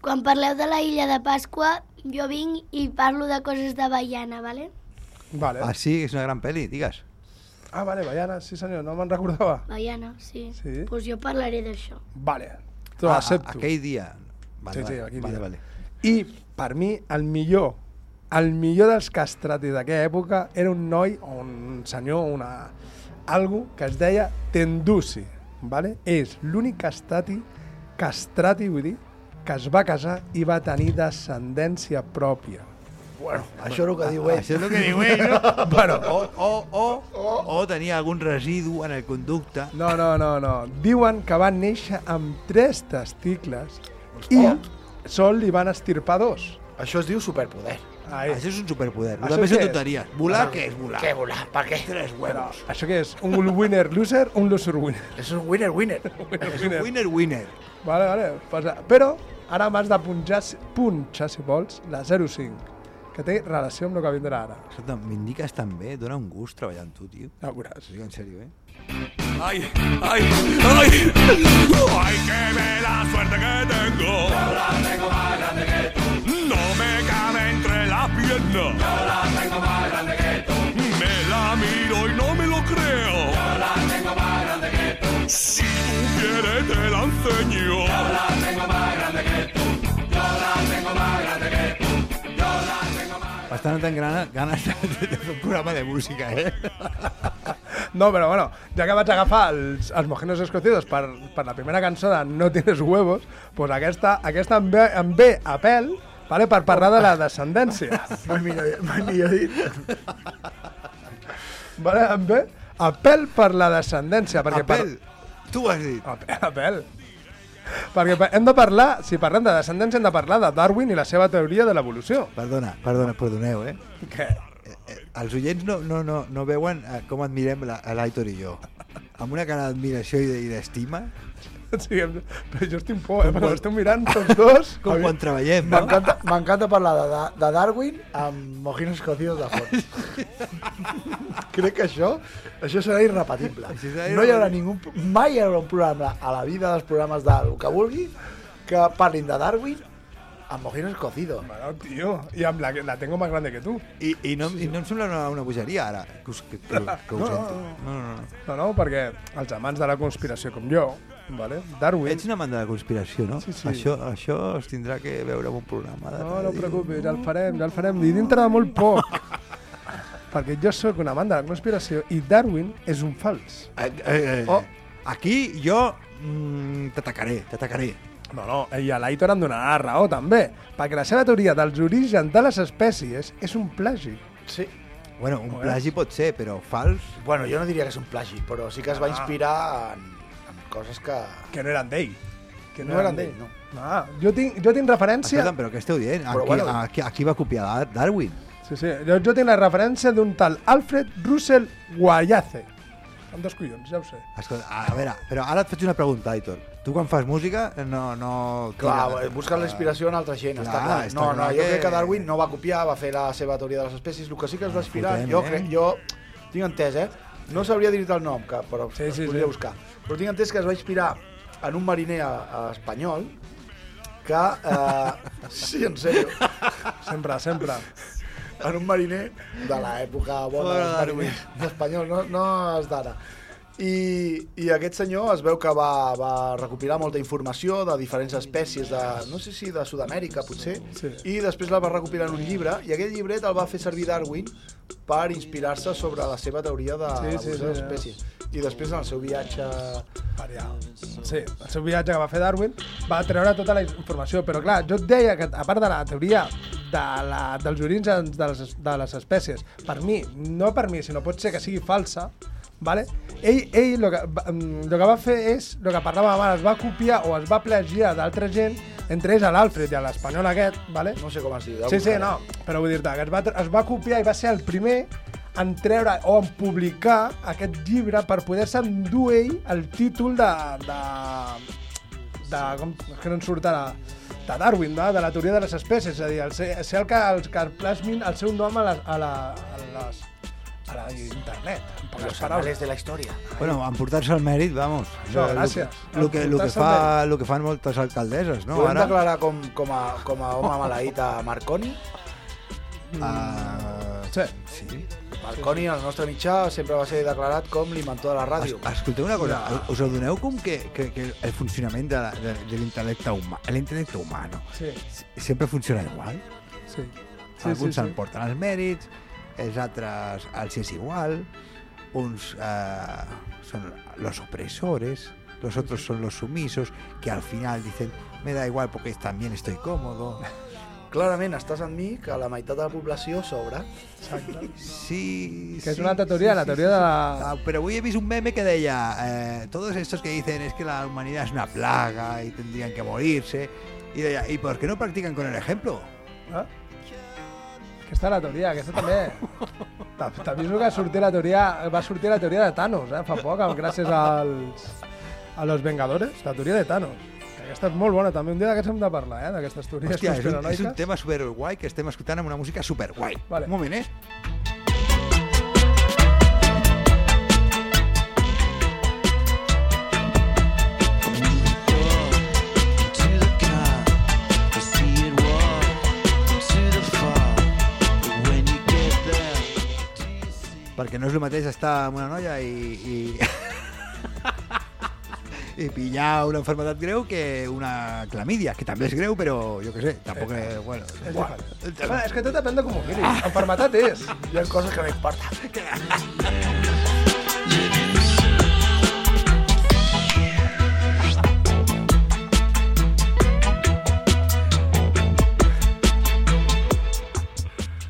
S4: Quan parleu de la illa de Pasqua, jo vinc i parlo de coses de Baiana, ¿vale?
S1: Vale.
S3: Ah, sí, és una gran pel·li, digues.
S1: Ah, vale, Baiana, sí senyor, no me'n recordava.
S4: Baiana, sí.
S1: Sí?
S4: Pues jo parlaré d'això.
S1: Vale. T'ho
S3: Ah,
S1: accepto.
S3: aquell dia. Vale,
S1: Sí, sí,
S3: vale,
S1: aquell
S3: vale,
S1: dia.
S3: vale.
S1: I per mi el millor, el millor dels castratis d'aquella època era un noi o un senyor, una, algo que es deia Tendusi, vale? és l'únic castrati, castrati vull dir, que es va casar i va tenir descendència pròpia.
S2: Bueno, això és el que diu ell.
S3: Això és el que diu ell, no? *laughs*
S1: Bueno.
S3: o, o, o, o, o tenia algun residu en el conducte.
S1: No, no, no, no. Diuen que van néixer amb tres testicles i sol li van estirpar dos.
S2: Això es diu superpoder.
S1: Ai.
S3: Això és un superpoder.
S1: Això
S3: també són
S1: és?
S3: tonteries. Volar, què és volar?
S2: Què volar? Per què?
S3: Tres huevos.
S1: Això què és? Un winner-loser, un loser-winner. *laughs*
S2: És un winner-winner. *laughs*
S3: És un winner-winner.
S1: Vale, vale. Pues, però ara m'has de punxar, punxar, si vols, la 05, que té relació amb el que vindrà ara.
S3: Escolta, m'indiques tan bé, dona un gust treballar amb tu, tio.
S1: Ja ho veuràs.
S3: Dic en sèrio, eh?
S7: Ay, ay, ay. Ay, que ve la suerte que tengo. Yo la tengo más grande que tú. No me cabe entre las piernas. Yo la tengo más grande que tú. Me la miro y no me lo creo. Yo la tengo más grande que tú. Si tú quieres te la enseño. Yo la tengo más grande que tú. Yo la tengo más grande que tú. Yo la tengo más
S3: tenint ganes, ganes de, de un programa de música, eh? *laughs*
S1: No, però bueno, ja que vaig agafar els, els mojinos escocidos per, per la primera cançó de No tienes huevos, pues aquesta, aquesta em ve, em ve a pèl vale, per parlar de la descendència. *laughs*
S2: Mai millor, mai millor dit.
S1: Vale, em ve a pèl per la descendència. Perquè
S3: Apel, tu ho has dit.
S1: Per... A pèl, a pèl. Perquè hem de parlar, si parlem de descendència, hem de parlar de Darwin i la seva teoria de l'evolució.
S3: Perdona, perdona, perdoneu, eh?
S1: Què?
S3: Eh, Els oients no, no, no, no veuen eh, com admirem la- l'Aitor i jo. Amb una cara d'admiració i de- i d'estima,
S1: Sí, però jo estic por, eh? Perquè m'esteu mirant tots dos.
S3: com
S1: Avi-
S3: quan treballem, no?
S2: M'encanta parlar de, de, Darwin amb mojinos escocidos de fons. *laughs* Crec que això, això serà irrepetible. No hi haurà ningú, mai hi haurà un programa a la vida dels programes del que vulgui que parlin de Darwin amb mojinos escocidos.
S1: Bueno, tio, i amb la, la tengo más grande que tu.
S3: I, i, no, I no em sembla una, una bogeria, ara, que, us, que, que, que ho
S1: No,
S3: sento.
S1: no,
S3: No, no, no.
S1: No, no, perquè els amants de la conspiració com jo, vale? Darwin...
S3: Ets una amant de la conspiració, no?
S1: Sí, sí.
S3: Això, això es tindrà que veure en un programa de
S1: No, no preocupis, ja el farem, ja el farem. I dintre de molt poc. *laughs* perquè jo sóc un amant de la conspiració i Darwin és un fals.
S3: Eh, eh, eh,
S1: Oh.
S3: Aquí jo mm, t'atacaré, t'atacaré.
S1: No, no, i a l'Aitor em donarà la raó també, perquè la seva teoria dels orígens de les espècies és un plagi.
S2: Sí.
S3: Bueno, un plagi pot ser, però fals...
S2: Bueno, jo no diria que és un plagi, però sí que es va
S1: Ah.
S2: inspirar en, en coses que...
S1: Que no eren d'ell. Que
S2: No eren d'ell, no.
S1: Ah, jo tinc, jo tinc referència...
S3: Escolta'm, però què esteu dient?
S2: Però
S3: Aquí,
S2: bueno.
S3: aquí, aquí va copiar Dar- Darwin.
S1: Sí, sí, jo, jo tinc la referència d'un tal Alfred Russell Guayace. Amb dos collons, ja ho sé.
S3: Escolta, a veure, però ara et faig una pregunta, Aitor. Tu quan fas música no... no
S2: Clar,
S3: tira-
S2: busques la inspiració en altra gent,
S3: Clar,
S2: està clar.
S3: està
S2: No, no,
S3: clar
S2: jo
S3: que-
S2: crec que Darwin no va copiar, va fer la seva teoria de les espècies. El que sí que es va inspirar,
S3: fotem,
S2: jo,
S3: eh?
S2: crec, jo tinc entès, eh? No sabria dir-te el nom, que, però
S1: Sí,
S2: sí, podria
S1: sí.
S2: buscar. Però tinc entès que es va inspirar en un mariner eh, espanyol que... Eh, *laughs* sí, en sèrio.
S1: Sempre, sempre.
S2: En un mariner de l'època bona dels
S3: Darwin.
S2: mariners espanyol, no, no és d'ara. I, I aquest senyor es veu que va, va recopilar molta informació de diferents espècies de, no sé si de Sud-amèrica, potser,
S1: Sí.
S2: i després la va recopilar en un llibre, i aquest llibret el va fer servir Darwin per inspirar-se sobre la seva teoria de
S1: Sí,
S2: sí,
S1: sí,
S2: sí,
S1: sí,
S2: espècies. I després, en el seu viatge...
S1: Per allà. Sí, el seu viatge que va fer Darwin va treure tota la informació, però clar, jo et deia que a part de la teoria de la, dels orígens de les, de les espècies, per mi, no per mi, sinó pot ser que sigui falsa, vale? ell, ell lo, que, va- mm, lo que va fer és, el que parlava abans, es va copiar o es va plagiar d'altra gent, entre ells l'Alfred i l'espanyol aquest, vale?
S2: No sé com es diu.
S1: Sí, sí, no, però vull dir-te que es va, es va copiar i va ser el primer en treure o en publicar aquest llibre per poder-se endur ell el títol de... de, de com, és que no em surt ara de Darwin, no? de la teoria de les espècies, és a dir, el ser, ser el que, els que plasmin el seu nom a la, a la, a les, a la internet, en poques
S2: Los
S1: paraules.
S2: de la història.
S3: Bueno, emportar-se el mèrit, vamos.
S1: Això, gràcies.
S3: El que, el que, fa, el que fan moltes alcaldesses, no?
S2: Podem
S3: Ara,
S2: declarar com, com, a, com a home maleït a Marconi?
S3: uh,
S1: Sí.
S3: sí.
S2: Marconi, el nostre mitjà, sempre va ser declarat com l'inventor de la ràdio.
S3: Es, escolteu una cosa, us adoneu com que, que, que el funcionament de, la- de, de l'intel·lecte humà, l'intel·lecte humà, no?
S1: Sí,
S3: sempre funciona igual.
S1: sí.
S3: Sí,
S1: Sí,
S3: Alguns
S1: sí, sí.
S3: s'emporten els mèrits, els altres els és igual, uns eh, son los opresores, los otros son los sumisos, que al final dicen, me da igual porque también estoy cómodo.
S2: Clarament estàs amb mi que la meitat de la població sobra.
S1: Exacte.
S3: Sí,
S1: Que és
S3: sí,
S1: una altra teoria,
S3: sí,
S1: la
S3: sí,
S1: teoria
S3: sí,
S1: de la-
S3: Ah, pero hoy he visto un meme que deia, eh, todos estos que dicen es que la humanidad es una plaga y tendrían que morirse, y deia, ¿y por qué no practican con el ejemplo?
S1: Ah? Aquesta és la teoria, aquesta també. Vist que sortir la teoria, va sortir la teoria de Thanos, eh, fa poc, gràcies als, a los Vengadores, la teoria de Thanos. Aquesta és molt bona, també. Un dia d'aquests hem de parlar, eh, d'aquestes teories
S3: Hòstia, és un, és un tema super guai que estem escoltant amb una música super guai.
S1: Vale.
S3: Un moment, eh? Perquè no és el mateix estar amb una noia i... i... i pillar una enfermedad greu que una clamídia, que també és greu, però jo què sé, tampoc és... Bueno,
S1: És
S3: buah.
S1: Bueno, és que tot depèn de com ho miris. Enfermetat és.
S2: Hi ha coses que no importen.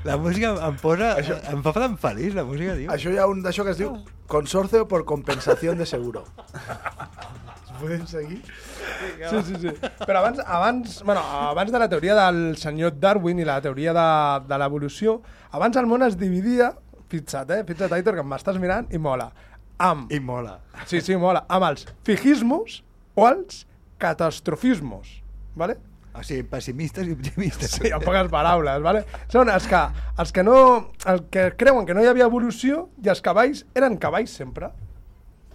S3: La música em posa... Em fa tan feliç, la música, tio.
S2: Això hi ha un d'això que es diu consorcio por compensación de seguro. Podem seguir?
S1: Sí, sí, sí. Però abans, abans, bueno, abans de la teoria del senyor Darwin i la teoria de, de l'evolució, abans el món es dividia, fixa't, eh? Fixa't, Aitor, que m'estàs mirant i mola. Amb,
S3: I mola.
S1: sí, sí, mola, amb els figismos o els catastrofismos, ¿vale?
S3: O sigui, pessimistes i optimistes.
S1: Sí, en poques paraules, ¿vale? Són els que, els que no... El que creuen que no hi havia evolució i els cavalls eren cavalls sempre.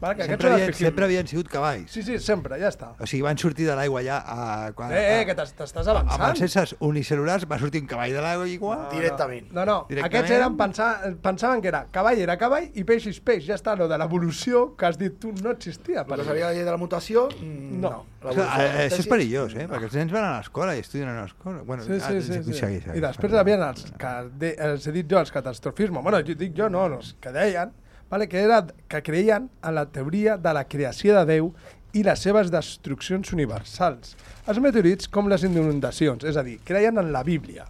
S1: Vale? Que
S3: Sempre, havien, sempre havien sigut cavalls.
S1: Sí, sí, sempre, ja està.
S3: O sigui, van sortir de l'aigua ja a... Quan,
S1: Eh, eh, que t'es- t'estàs
S3: Amb els
S1: avançant.
S3: éssers unicel·lulars va sortir un cavall de l'aigua igual.
S2: Directament.
S1: No, no,
S3: Directament.
S1: aquests eren pensar, pensaven que era cavall era cavall i peix és peix. Ja està, lo de l'evolució que has dit tu no existia. Per
S2: Però seria la llei de la mutació? Mm,
S1: No.
S2: no.
S3: O sigui, eh, això és perillós, eh? Perquè els nens van a l'escola i estudien a l'escola. Bueno,
S1: Sí,
S3: ah,
S1: sí, sí.
S3: segueix,
S1: sí.
S3: segueix,
S1: I després hi havia els que de, els he dit jo, els catastrofismes. Bueno, jo dic jo, no, els que deien vale, que, era, que creien en la teoria de la creació de Déu i les seves destruccions universals. Els meteorits com les inundacions, és a dir, creien en la Bíblia.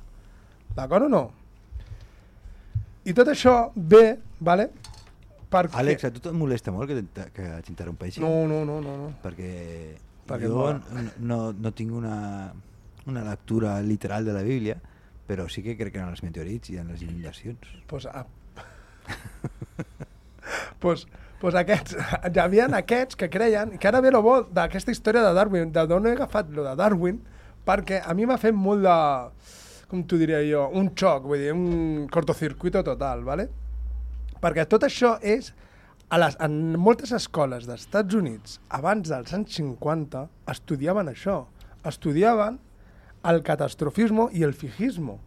S1: D'acord o no? I tot això ve, vale, perquè...
S3: Àlex, a tu et molesta molt que que t'interrompeixi?
S1: No, no, no, no. no.
S3: Perquè,
S1: Perquè
S3: jo
S1: mola.
S3: n- no, no tinc una, una lectura literal de la Bíblia, però sí que crec en els meteorits i en les inundacions.
S1: pues, a... *laughs* pues, pues aquests, hi havia aquests que creien, que ara ve lo bo d'aquesta història de Darwin, de d'on he agafat lo de Darwin, perquè a mi m'ha fet molt de, com t'ho diria jo, un xoc, vull dir, un cortocircuito total, ¿vale? Perquè tot això és, a les, en moltes escoles dels Estats Units, abans dels anys 50, estudiaven això. Estudiaven el catastrofismo i el fijismo.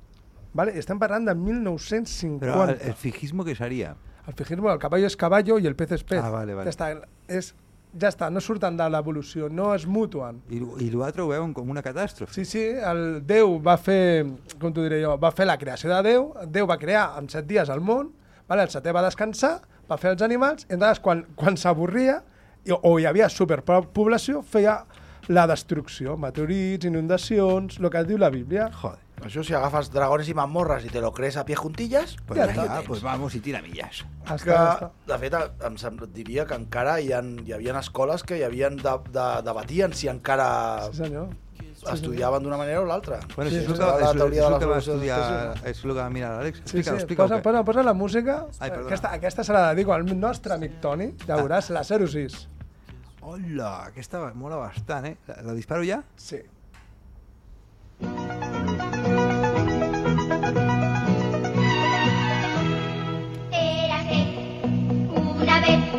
S1: ¿vale? Estem parlant de 1950.
S3: Però el, el fijismo que seria?
S1: El fijismo, el caballo és caballo i el pez és pez.
S3: Ah, vale, vale.
S1: Ja està, és, ja està, no surten de l'evolució, no es mutuen.
S3: I, i l'altre ho veuen com una catàstrofe.
S1: Sí, sí, el Déu va fer, com t'ho diré jo, va fer la creació de Déu, Déu va crear en set dies el món, vale? el setè va descansar, va fer els animals, i entonces quan, quan s'avorria o hi havia superpoblació, feia la destrucció, meteorits, inundacions, el que diu la Bíblia.
S3: Joder.
S2: Això si agafes dragones i mamorres i te lo crees a pie juntillas,
S3: Pues
S1: Ja
S3: ja, pues vamos i tira millas.
S1: Està,
S2: que,
S1: està.
S2: de fet, em sem- diria que encara hi, ha, hi havia escoles que hi havien de, de, debatien si encara
S1: Sí, senyor.
S2: estudiaven d'una manera o l'altra.
S3: Bueno,
S1: Sí,
S3: això és, que,
S2: la
S3: és,
S2: teoria
S3: és
S2: de
S3: el
S2: les
S3: que va estudiar, és el que va mirar l'Àlex.
S1: Sí, sí,
S3: explica-ho.
S1: posa, posa, posa la música.
S3: Ai,
S1: aquesta, aquesta se la dedico al nostre amic Toni, ja veuràs, la 06.
S3: Hola, aquesta mola bastant, eh? La, la disparo ja?
S1: Sí.
S8: Una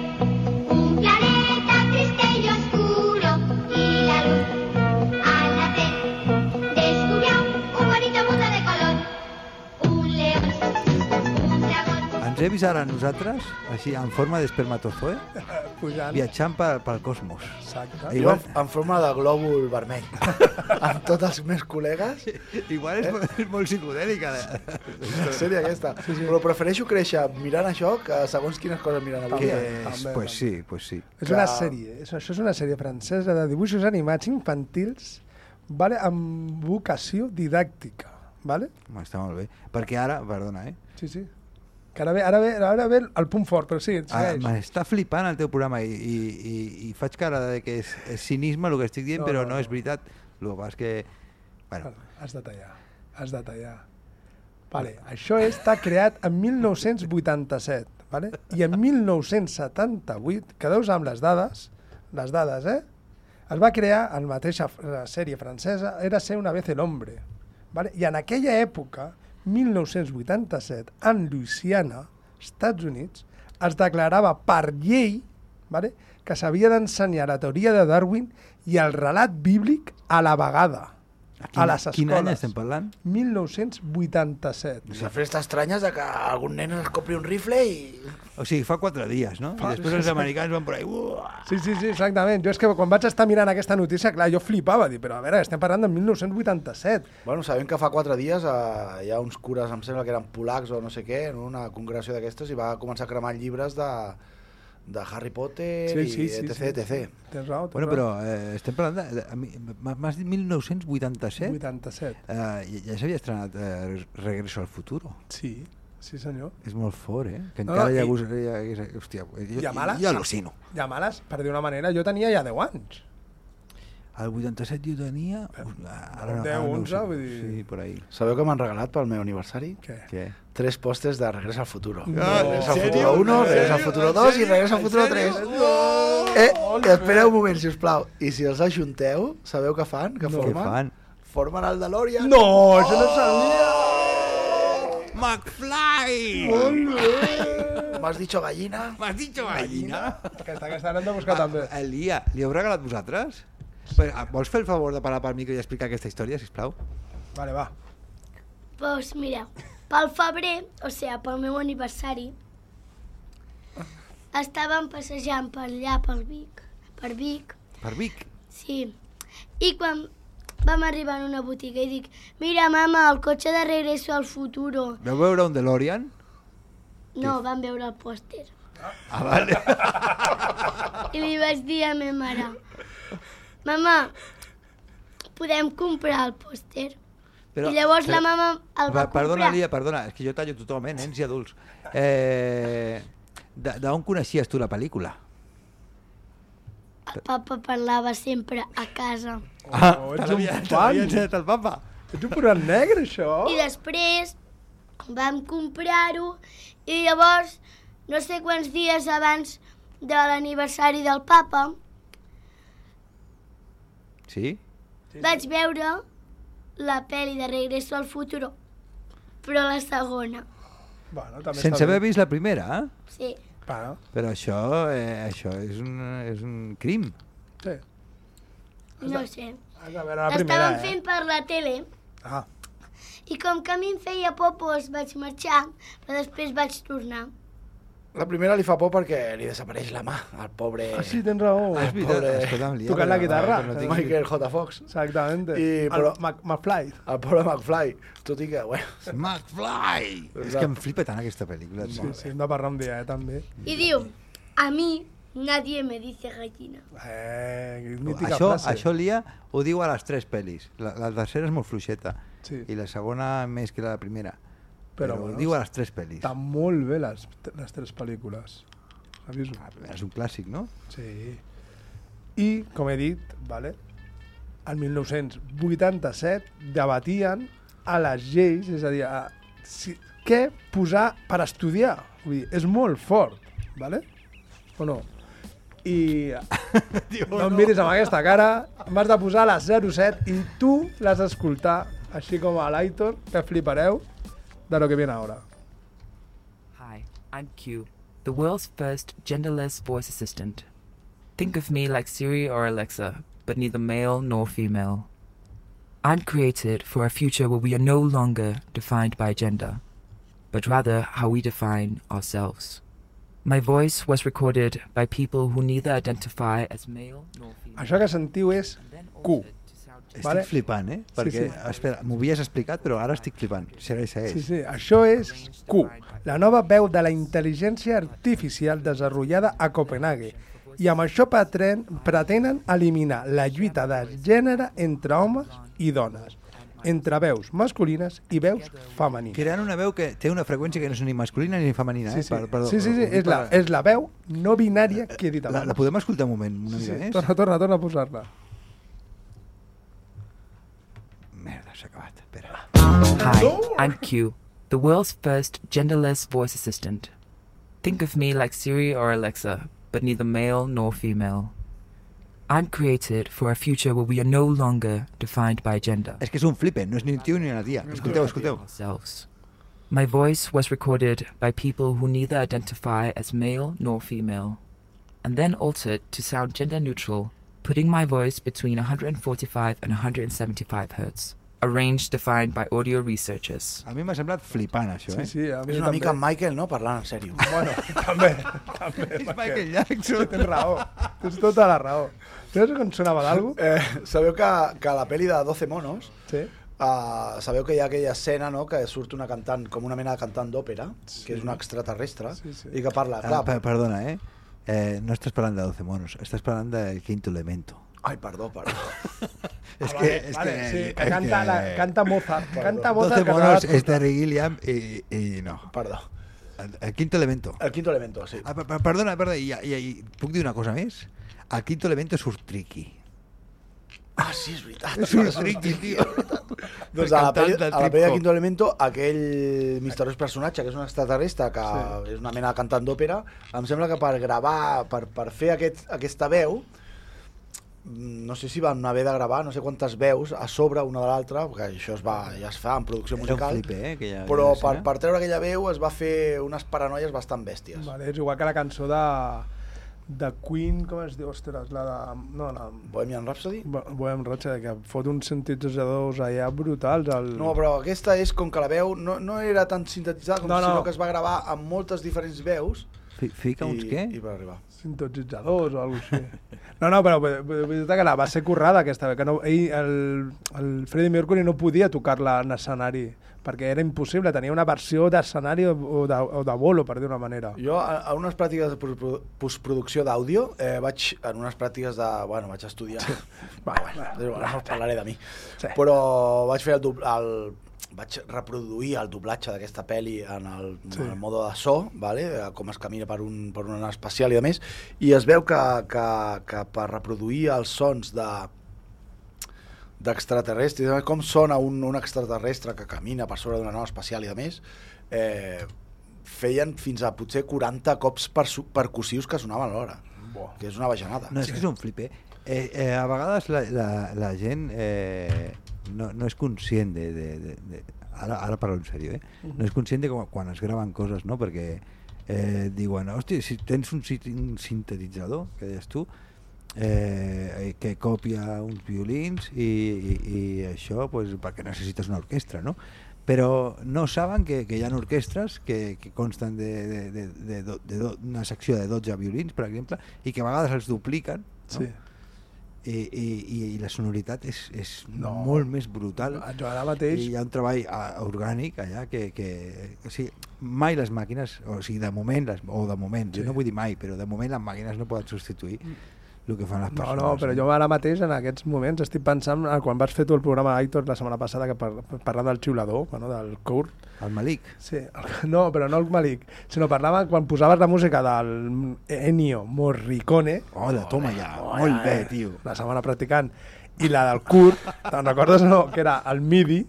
S3: Ens he vist ara nosaltres, així, en forma d'espermatozoe, *laughs*
S1: Pujant.
S3: viatjant pel, pel cosmos.
S1: Exacte.
S2: Jo
S3: Igual,
S2: en, en forma de glòbul vermell. *laughs* amb tots els meus col·legues.
S3: igual és, molt, és molt psicodèlica. la- *laughs*
S2: La sèrie aquesta. Sí, sí. Però prefereixo créixer mirant això que segons quines coses mirant avui.
S3: Que,
S2: dia.
S1: també,
S3: pues sí, pues sí.
S1: És una sèrie, és, això és una sèrie francesa de dibuixos animats infantils vale, amb vocació didàctica. Vale?
S3: Està molt bé. Perquè ara, perdona, eh?
S1: Sí, sí. Que ara ve, ara ve, ara ve el punt fort, però sí,
S3: Ah. M'està flipant el teu programa i, i, i, i faig cara de que és, és cinisme el que estic dient,
S1: No,
S3: però
S1: no,
S3: no,
S1: no.
S3: és veritat. El que passa és que... Bueno,
S1: Has de tallar, has de tallar. Vale, això està creat en 1987, vale? i en 1978, quedeu-vos amb les dades, les dades, eh? Es va crear en la mateixa sèrie francesa, era ser una vez el hombre. Vale? I en aquella època, 1987, en Louisiana, Estats Units, es declarava per llei vale? que s'havia d'ensenyar la teoria de Darwin i el relat bíblic a la vegada,
S3: quin,
S1: a les escoles.
S3: quin any estem parlant?
S1: 1987.
S2: La festa estranya és de que algun nen es compri un rifle i...
S3: O sigui, fa quatre dies, no?
S1: Fa-
S3: I després els americans van por ahí... Uah!
S1: Sí, sí, sí, exactament. Jo és que quan vaig estar mirant aquesta notícia, clar, jo flipava, dir, però a veure, estem parlant de 1987.
S2: Bueno, sabem que fa quatre dies eh, hi ha uns cures, em sembla que eren polacs o no sé què, en una congregació d'aquestes i va començar a cremar llibres de, de Harry Potter
S1: Sí,
S2: i
S1: sí, sí,
S2: etc,
S1: sí.
S2: etc.
S1: Tens raó, tens
S3: Bueno,
S1: raó.
S3: però eh, estem parlant de... M'has dit 1987?
S1: 87.
S3: Eh, ja ja s'havia estrenat eh, Regreso al futuro.
S1: Sí, sí senyor.
S3: És molt fort, eh? Que
S1: No,
S3: encara
S1: no,
S3: hi ha...
S1: i-
S3: gust- hi ha, ha hòstia, jo,
S1: I a males?
S3: jo al·lucino.
S1: I a males, per dir una manera, jo tenia ja 10 anys.
S3: Al 87 jo tenia... Ara, no-
S1: 10,
S3: ara no ho
S1: 11,
S3: sé.
S1: vull dir-
S3: Sí, por ahí.
S2: Sabeu que m'han regalat pel meu aniversari?
S1: Què?
S3: Què?
S2: Tres pòsters de Regreso al Futuro.
S1: No.
S2: Regreso al
S3: ¿En
S2: Futuro
S3: serio?
S2: 1,
S3: ¿En
S2: Regreso al? Futuro
S3: ¿En
S2: 2 i
S3: serio?
S2: Regreso al
S3: ¿En
S2: Futuro
S3: serio?
S2: 3. Eh, espereu un moment, si us plau. I si els ajunteu, sabeu què fan? Què
S3: Què
S2: formen?
S3: fan?
S2: Formen el DeLorean.
S1: No, això no sabia!
S3: McFly!
S2: M'has dicho gallina?
S3: M'has dicho gallina?
S1: Aquesta, aquesta l'hem de buscar també.
S3: Ah, Elia, li heu regalat vosaltres? Ah, Vols fer el favor de parar pel micro i explicar aquesta història, sisplau?
S1: Vale, va.
S4: Doncs mireu, pel febrer, o sigui, pel meu aniversari, estàvem passejant per allà, per Vic, per Vic,
S3: Per Vic?
S4: sí, i quan vam arribar en una botiga i dic, mira, mama, el cotxe de regreso al futuro.
S3: Veu veure un DeLorean?
S4: No, vam veure el pòster.
S3: Ah, vale.
S4: I li vaig dir a ma mare, mama, podem comprar el pòster? I llavors la mama el va
S3: Va, perdona,
S4: comprar.
S3: Lia, perdona, és que jo tallo tothom, eh, nens i adults. Eh, de- D'on coneixies tu la pel·lícula?
S4: El papa parlava sempre a casa.
S3: Ah,
S1: Oh,
S3: te
S1: ets un fan.
S3: ensenyat el papa.
S1: Ets un forat negre, això?
S4: I després vam comprar-ho i llavors, no sé quants dies abans de l'aniversari del papa,
S3: Sí?
S4: vaig veure la pel·li de Regreso al Futuro, però la segona,
S1: Bueno, també
S3: Sense haver
S1: bé.
S3: vist la primera, eh?
S4: sí.
S1: Bueno,
S3: Però això, eh, això és, un, és un crim.
S1: sí.
S4: No sé.
S1: Has de veure la primera,
S4: L'estàvem
S1: eh?
S4: fent per la tele
S1: Ah,
S4: i com que a mi em feia por, doncs vaig marxar, però després vaig tornar.
S2: La primera li fa por perquè li desapareix la mà al pobre...
S1: ah sí, tens raó.
S3: Ah, és veritat.
S2: pobre-
S3: Escolta'm, Lia,
S1: Tocant la guitarra.
S3: no tinc-
S2: Michael J. Fox.
S1: Exactament.
S2: I,
S1: El
S2: però-
S1: Mac- McFly.
S2: El pobre McFly. Tot i que, bueno...
S3: McFly! És que em flipa tant aquesta pel·lícula.
S1: Sí, sí, hem de parlar un dia, eh, també.
S4: I diu, a mi nadie me dice gallina.
S1: Eh,
S3: Això,
S1: frase.
S3: això Lia ho diu a les tres pel·lis. La, la tercera és molt fluixeta.
S1: Sí.
S3: I la segona més que la primera.
S1: Però,
S3: Però,
S1: bueno,
S3: diu a les tres pel·lis.
S1: Estan molt bé les, les tres pel·lícules.
S3: La primera és un clàssic, no?
S1: Sí. I, com he dit, vale, el 1987 debatien a les lleis, és a dir, a, si, què posar per estudiar. Vull dir, és molt fort, vale? o no? I *laughs* no em miris amb aquesta cara, m'has de posar la 07 i tu l'has d'escoltar, així com a l'Aitor, que flipareu de lo que viene ahora.
S9: Hi, I'm Q, the world's first genderless voice assistant. Think of me like Siri or Alexa, but neither male nor female. I'm created for a future where we are no longer defined by gender, but rather how we define ourselves. My voice was recorded by people who neither identify as male nor female.
S1: Això que sentiu és Q.
S3: Estic
S1: Vale?
S3: flipant, eh? Perquè,
S1: sí.
S3: espera, m'ho havies explicat, però ara estic flipant. Segueix, segueix.
S1: Sí, sí, això és Q, la nova veu de la intel·ligència artificial desenvolupada a Copenhague. I amb això pretén, pretenen eliminar la lluita de gènere entre homes i dones, entre veus masculines i veus femenines.
S3: Creant una veu que té una freqüència que no és ni masculina ni femenina,
S1: Sí,
S3: eh?
S1: sí,
S3: Per- perdó,
S1: sí, sí, sí,
S3: dic
S1: és, la,
S3: per-
S1: és la veu no binària que he dit
S3: la,
S1: abans.
S3: la podem escoltar un moment, una
S1: Sí,
S3: mica més?
S1: torna, torna, torna a posar-la.
S3: Acabat. Espera. Ah.
S9: Hi, I'm Q, the world's first genderless voice assistant. Think of me like Siri or Alexa, but neither male nor female. I'm created for a future where we are no longer defined by gender.
S3: És que és un flipe, no és ni un tio ni una. Escolteu, escolteu.
S9: Ourselves. My voice was recorded by people who neither identify as male nor female, and then altered to sound gender neutral, putting my voice between 145 and 175 hertz, a range defined by audio researchers.
S3: A mi m'ha semblat flipant, això,
S1: Sí,
S3: eh?
S1: sí, a mi
S2: És una
S1: també.
S2: mica en Michael, no?, parlant en sèrio. *laughs*
S1: Bueno, també, també. *laughs*
S3: És Michael Jackson.
S1: Tens raó, tens tota la raó. Saps com sonava d'algú?
S2: Eh, sabeu que, que a la pel·li de 12 monos
S1: Sí.
S2: Uh, sabeu que hi ha aquella escena no, que surt una cantant, com una mena de cantant d'òpera, sí. que és una extraterrestre,
S1: Sí, sí.
S2: i que parla,
S3: Ah,
S2: clar,
S3: per, perdona, eh? eh? No estàs parlant de 12 monos, estàs parlant del quinto elemento.
S2: Ai, perdó, perdó. *laughs*
S3: És
S1: Ah,
S3: que, és
S1: vale,
S3: que,
S1: sí,
S3: és
S1: que canta, la, canta Mozart, canta
S3: 12
S1: Mozart. que
S3: monos
S1: t'ha
S3: és Terry Gilliam i, i no.
S2: Perdó.
S3: El, el quinto elemento.
S2: El quinto elemento, sí.
S3: Ah, per- per- perdona, perdona, i, i, i puc dir una cosa més? El quinto elemento surt triqui.
S2: Ah, sí, és veritat.
S3: Surt triqui, tio.
S2: Doncs a la pel·li,
S3: Cantant de
S2: a la pel·li de
S3: trip-hop.
S2: Quinto Elemento, aquell misteriós personatge, que és un extraterrestre, que sí. és una mena de cantant d'òpera, em sembla que per gravar, per, per fer aquest, aquesta veu, no sé si van haver de gravar no sé quantes veus a sobre una de l'altra, perquè això es, va, ja es fa en producció musical,
S3: flipe, eh? Aquella,
S2: però
S3: aquella
S2: per,
S3: escena.
S2: per treure aquella veu es va fer unes paranoies bastant bèsties.
S1: Vale, és igual que la cançó de, de Queen, com es diu? Ostres, la de... No, la...
S2: Bohemian Rhapsody?
S1: Bo- Bohemian Rhapsody, que fot uns sintetitzadors allà brutals. El...
S2: No, però aquesta és com que la veu no, no era tan sintetitzada, com
S1: No,
S2: no, sinó que es va gravar amb moltes diferents veus
S3: Fi- Fica uns
S2: i,
S3: què?
S2: i va arribar.
S1: Sintetitzadors o alguna cosa així. No, no, però vull dir que la va ser currada aquesta, que no, ell, el, el Freddie Mercury no podia tocar-la en escenari, perquè era impossible, tenia una versió d'escenari o, o, de, o de bolo, per dir una manera.
S2: Jo, a, a unes pràctiques de pro- postproducció d'àudio, eh, vaig, en unes pràctiques de... Bueno, vaig estudiar. Va, bueno, igual, no parlaré de mi.
S1: Sí.
S2: Però vaig fer el, el vaig reproduir el doblatge d'aquesta pel·li en el,
S1: Sí.
S2: en el mode de so, vale? eh, com es camina per, un, per una nau espacial i a més, i es veu que, que, que per reproduir els sons de d'extraterrestres, com sona un, un extraterrestre que camina per sobre d'una nau espacial i a més, eh, feien fins a potser 40 cops persu- percussius que sonaven alhora,
S1: Bo.
S2: que és una bajanada.
S3: No, és que és un flipe. Eh, eh, a vegades la, la, la gent eh, no, no és conscient de... de, de, de ara, ara parlo en sèrio, eh? No és conscient de com, quan es graven coses, no? Perquè eh, diuen, hòstia, si tens un, un sintetitzador, que deies tu, eh, que copia uns violins i, i, i això pues, perquè necessites una orquestra, no? Però no saben que, que hi ha orquestres que, que consten d'una de, de, de, de, de, do- una secció de 12 violins, per exemple, i que a vegades els dupliquen, no?
S1: Sí.
S3: I, i, i, la sonoritat és, és
S1: No.
S3: no. molt més brutal
S1: Jo ara mateix...
S3: i hi ha un treball orgànic allà que, que o sigui, mai les màquines o sigui, de moment, les, o de moment, sí.
S1: Sí.
S3: jo no vull dir mai però de moment les màquines no poden substituir el que fan les
S1: No,
S3: persones
S1: no, però jo ara mateix, en aquests moments, estic pensant, eh, quan vas fer tu el programa Aitor la setmana passada, que par parlant del xiulador, bueno, del Kurt,
S3: el Malik.
S1: Sí, el- no, però no el Malik, sinó parlava quan posaves la música del Ennio Morricone,
S3: hola, toma ja, molt bé, tio.
S1: la setmana practicant, i la del Kurt, te'n recordes no? Que era el MIDI,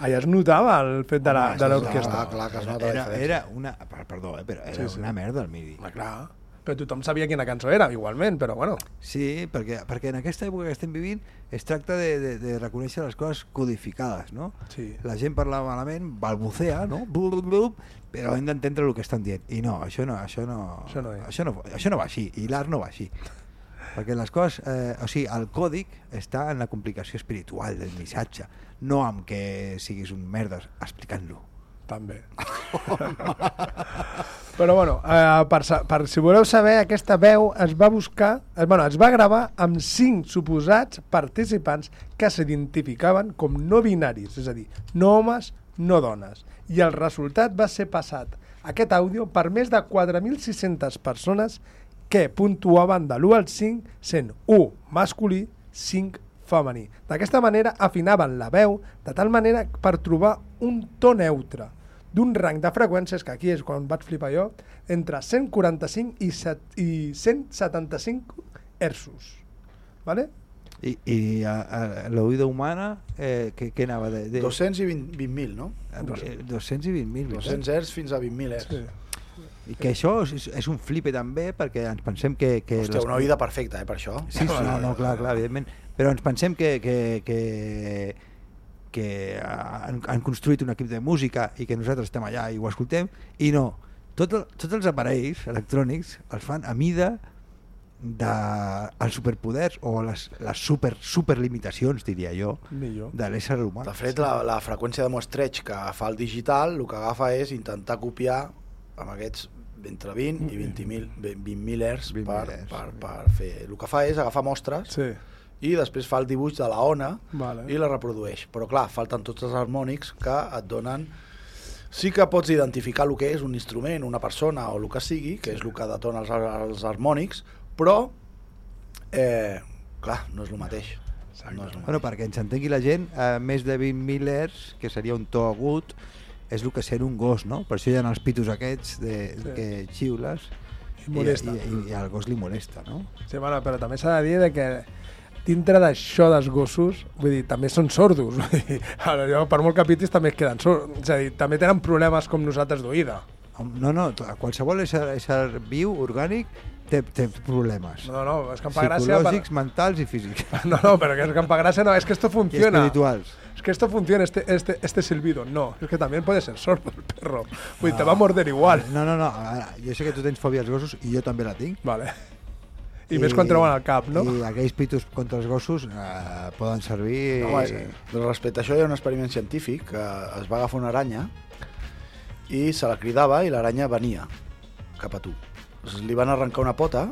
S1: allà es notava el fet de la- de l'orquestra.
S2: Clar, clar, que es nota la
S3: era, era una, per- perdó, eh, però era
S1: Sí,
S3: sí, una merda el MIDI.
S1: Home, clar, però tothom sabia quina cançó era, igualment, però bueno.
S3: Sí, perquè, perquè en aquesta època que estem vivint es tracta de, de, de reconèixer les coses codificades, no?
S1: Sí.
S3: La gent parla malament, balbucea, no? Blub, blub, blub, però hem d'entendre el que estan dient. I no, això no, això no,
S1: Això no és.
S3: això no, això no va així, i l'art no va així. Perquè les coses, eh, o sigui, el còdic està en la complicació espiritual del missatge, no amb que siguis un merda explicant-lo.
S1: També. *laughs* Però bueno, eh, per, per, si voleu saber, aquesta veu es va buscar, eh, bueno, es va gravar amb cinc suposats participants que s'identificaven com no binaris, és a dir, no homes, no dones. I el resultat va ser passat, aquest àudio, per més de 4.600 persones que puntuaven de l'1 al 5 sent 1 masculí, 5 femení. D'aquesta manera afinaven la veu de tal manera per trobar un to neutre d'un rang de freqüències, que aquí és quan vaig flipar jo, entre 145 i, set, i 175 hertzos. ¿Vale?
S3: I, i a, a, l'oïda humana, eh, què, què anava? De, de...
S2: 220.000, no?
S3: Eh, 220.000.
S2: 200 hertz fins a 20.000 hertz.
S1: Sí.
S3: I que això és, és un flipe també, perquè ens pensem que... que
S2: Hòstia, una oïda perfecta, eh, per això.
S3: Sí, sí, no, clar, clar, evidentment. Però ens pensem que, que, que, que han, han construït un equip de música i que nosaltres estem allà i ho escoltem, i no. Tot el, tots els aparells electrònics els fan a mida de els superpoders o les, les super, super limitacions, diria jo,
S1: Millor.
S3: de l'ésser humà.
S2: De fet, la, la freqüència de muestreig que fa el digital, el que agafa és intentar copiar amb aquests entre 20 i 20.000 20.000 hertz
S3: 20.000
S2: per, per, per fer... El que fa és agafar mostres
S1: Sí.
S2: I després fa el dibuix de la ona
S1: Vale.
S2: i la reprodueix. Però clar, falten tots els harmònics que et donen... Sí que pots identificar el que és un instrument, una persona o el que sigui, que és el que detona els, els harmònics, però, eh, clar, no és el mateix. No és el
S3: Bueno, perquè ens entengui la gent, a més de 20.000 hertz, que seria un to agut, és el que sent un gos, no? Per això hi ha els pitos aquests de,
S1: Sí.
S3: que xiules
S1: I molesta.
S3: I, i, i al gos li molesta, no?
S1: Sí, bueno, però també s'ha de dir de que dintre d'això dels gossos, vull dir, també són sordos. *laughs* Vull dir, ara, per molt que pitis també es queden sords. És a dir, també tenen problemes com nosaltres d'oïda.
S3: No, no, qualsevol ésser, ésser viu, orgànic, té, té problemes.
S1: No, no, és que em fa gràcia...
S3: Psicològics, mentals i físics. *laughs*
S1: No, no, que es que en Pagracia no, es que esto funciona.
S3: espirituals.
S1: Es que esto funciona, este, este, este silbido. No, es que también puede ser sordo el perro. Uy, te va a morder igual.
S3: No, no, no, a veure, jo sé que tu tens fòbia als gossos i jo també la tinc.
S1: Vale. I més quan treuen el cap, no?
S3: I aquells pitos contra els gossos eh, poden servir...
S2: No, eh, respecte a això hi ha un experiment científic que es va agafar una aranya i se la cridava i l'aranya venia cap a tu. Llavors, li van arrencar una pota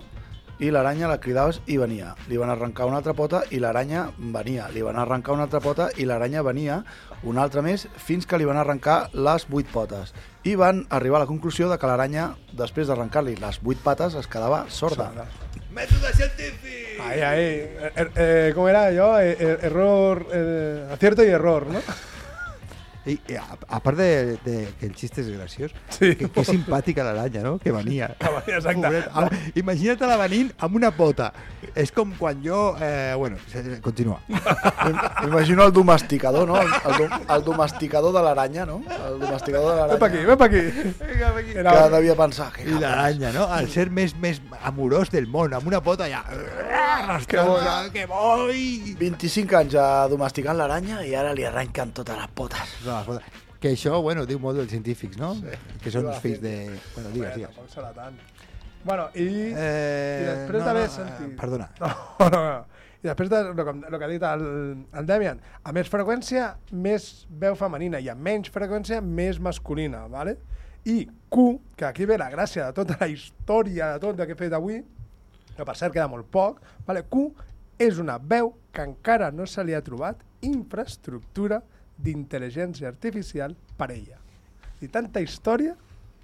S2: i l'aranya la cridaves i venia. Li van arrencar una altra pota i l'aranya venia. Li van arrencar una altra pota i l'aranya venia una altra més fins que li van arrencar les vuit potes. I van arribar a la conclusió de que l'aranya, després d'arrencar-li les vuit pates, es quedava sorda.
S1: Sorda.
S2: Mètode científic!
S1: Ahí, ahí. Er- eh, ¿Cómo era yo? Eh, er- error, eh, acierto y error, ¿no?
S3: I, i a, a part de, de que el xiste és graciós, sí. que, que simpàtica l'aranya, no? Que venia. *laughs*
S1: Que venia, exacte.
S3: Pobret. Ah, Imagina't-la venint amb una pota. És com quan jo... Eh, bueno, continua.
S2: M'imagino el domesticador, no? El, el, dom- el domesticador de l'aranya, no? El domesticador de l'aranya.
S1: Ven pa aquí, ven pa aquí.
S3: Vinga, aquí.
S2: Que devia pensar que...
S3: I l'aranya, no? El ser més, més amorós del món, amb una pota ja...
S2: Que bo,
S3: que boi!
S2: 25 anys a domesticant l'aranya i ara li arrenquen totes les potes.
S3: No, escolta, que això, bueno, diu molt dels científics, no? Sí. Que són els fills de... Bueno, digues, digues.
S1: tampoc serà tant. Bueno, i,
S3: Eh,
S1: i després
S3: no,
S1: d'haver
S3: no,
S1: sentit...
S3: eh, perdona. *laughs*
S1: No, no, no. I després de lo que, lo que ha dit el, el Demian, a més freqüència, més veu femenina, i a menys freqüència, més masculina, ¿vale? I Q, que aquí ve la gràcia de tota la història de tot el que he fet avui, que per cert queda molt poc, ¿vale? Q és una veu que encara no se li ha trobat infraestructura d'intel·ligència artificial per ella. I tanta història,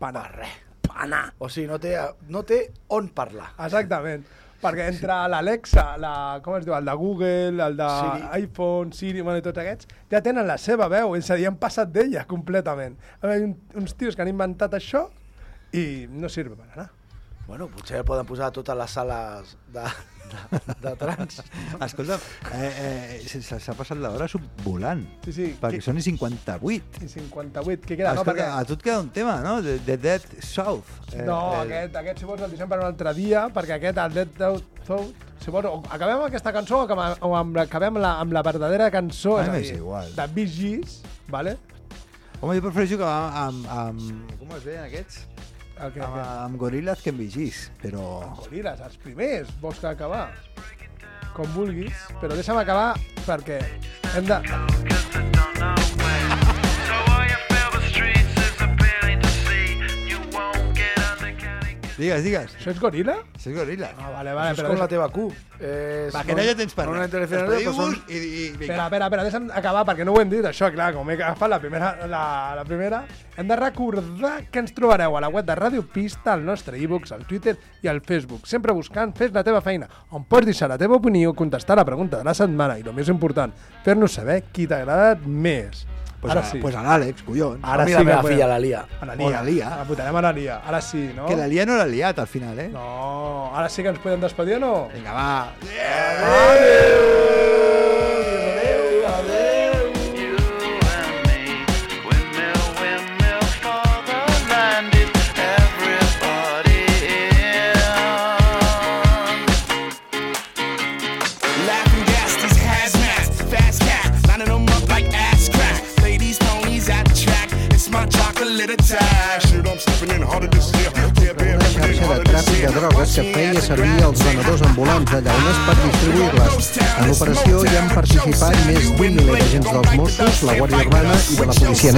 S1: per anar.
S2: res.
S1: Per anar.
S2: O sigui, no té, no té on parlar.
S1: Exactament. Perquè entre l'Alexa, la, com es diu, el de Google, el de
S2: Siri.
S1: iPhone, Siri, bueno, i tots aquests, ja tenen la seva veu, és a dir, han passat d'ella completament. Hi ha un, uns tios que han inventat això i no sirve per anar.
S2: Bueno, potser poden posar totes les sales de, de, de trans.
S3: Escolta, eh, eh, s'ha passat l'hora volant.
S1: Sí, sí.
S3: Perquè
S1: que-
S3: són i 58.
S1: I 58, què queda? No,
S3: Escolta,
S1: perquè...
S3: a tu et queda un tema, no? De, de Dead South. Eh,
S1: No,
S3: eh,
S1: aquest, aquest, si vols, el deixem per un altre dia, perquè aquest, el Dead Thought, si vols, o acabem aquesta cançó o acabem, o amb, la- acabem amb la, amb la verdadera cançó, és a dir,
S3: igual.
S1: de Bee Gees, ¿vale?
S3: Home, jo prefereixo que amb, amb, amb... Com es deien aquests?
S1: El que,
S3: Amb, amb Gorillaz que amb Vigis, però...
S1: Goril·les, els primers, vols que acabar? Com vulguis, però deixa'm acabar perquè hem de...
S3: Digues, digues.
S1: Això és gorila?
S3: Això és gorila.
S1: Ah, vale, vale.
S2: Això és com la teva Q. És
S3: Va, que no hi ha temps per
S2: no però
S3: Despediu-vos
S2: són-
S3: i, i, vinga.
S1: Espera, espera, espera, deixa'm acabar perquè no ho hem dit, això, clar, com he agafat la primera, la, la primera, hem de recordar que ens trobareu a la web de Ràdio Pista, al nostre e-books, al Twitter i al Facebook, sempre buscant Fes la teva feina, on pots deixar la teva opinió, contestar la pregunta de la setmana i, el més important, fer-nos saber qui t'ha agradat més.
S3: Pues,
S1: Ara
S3: a,
S1: sí.
S3: pues a l'Àlex, collons.
S1: Ara sí
S2: la meva filla, la Lia.
S1: A la
S3: O
S1: Lia.
S3: la Lia.
S1: La votarem a la Lia. Ara sí, no?
S3: Que la Lia no l'ha liat al final, eh?
S1: No, ara sí que ens podem despedir o no?
S3: Vinga, va.
S10: Laughing
S11: xarxa de tràfic de drogues que feia servir els venedors ambulants de llaunes per distribuir-les. En l'operació hi han participat més d'un miler d'agents dels Mossos, la Guàrdia Urbana i de la Policia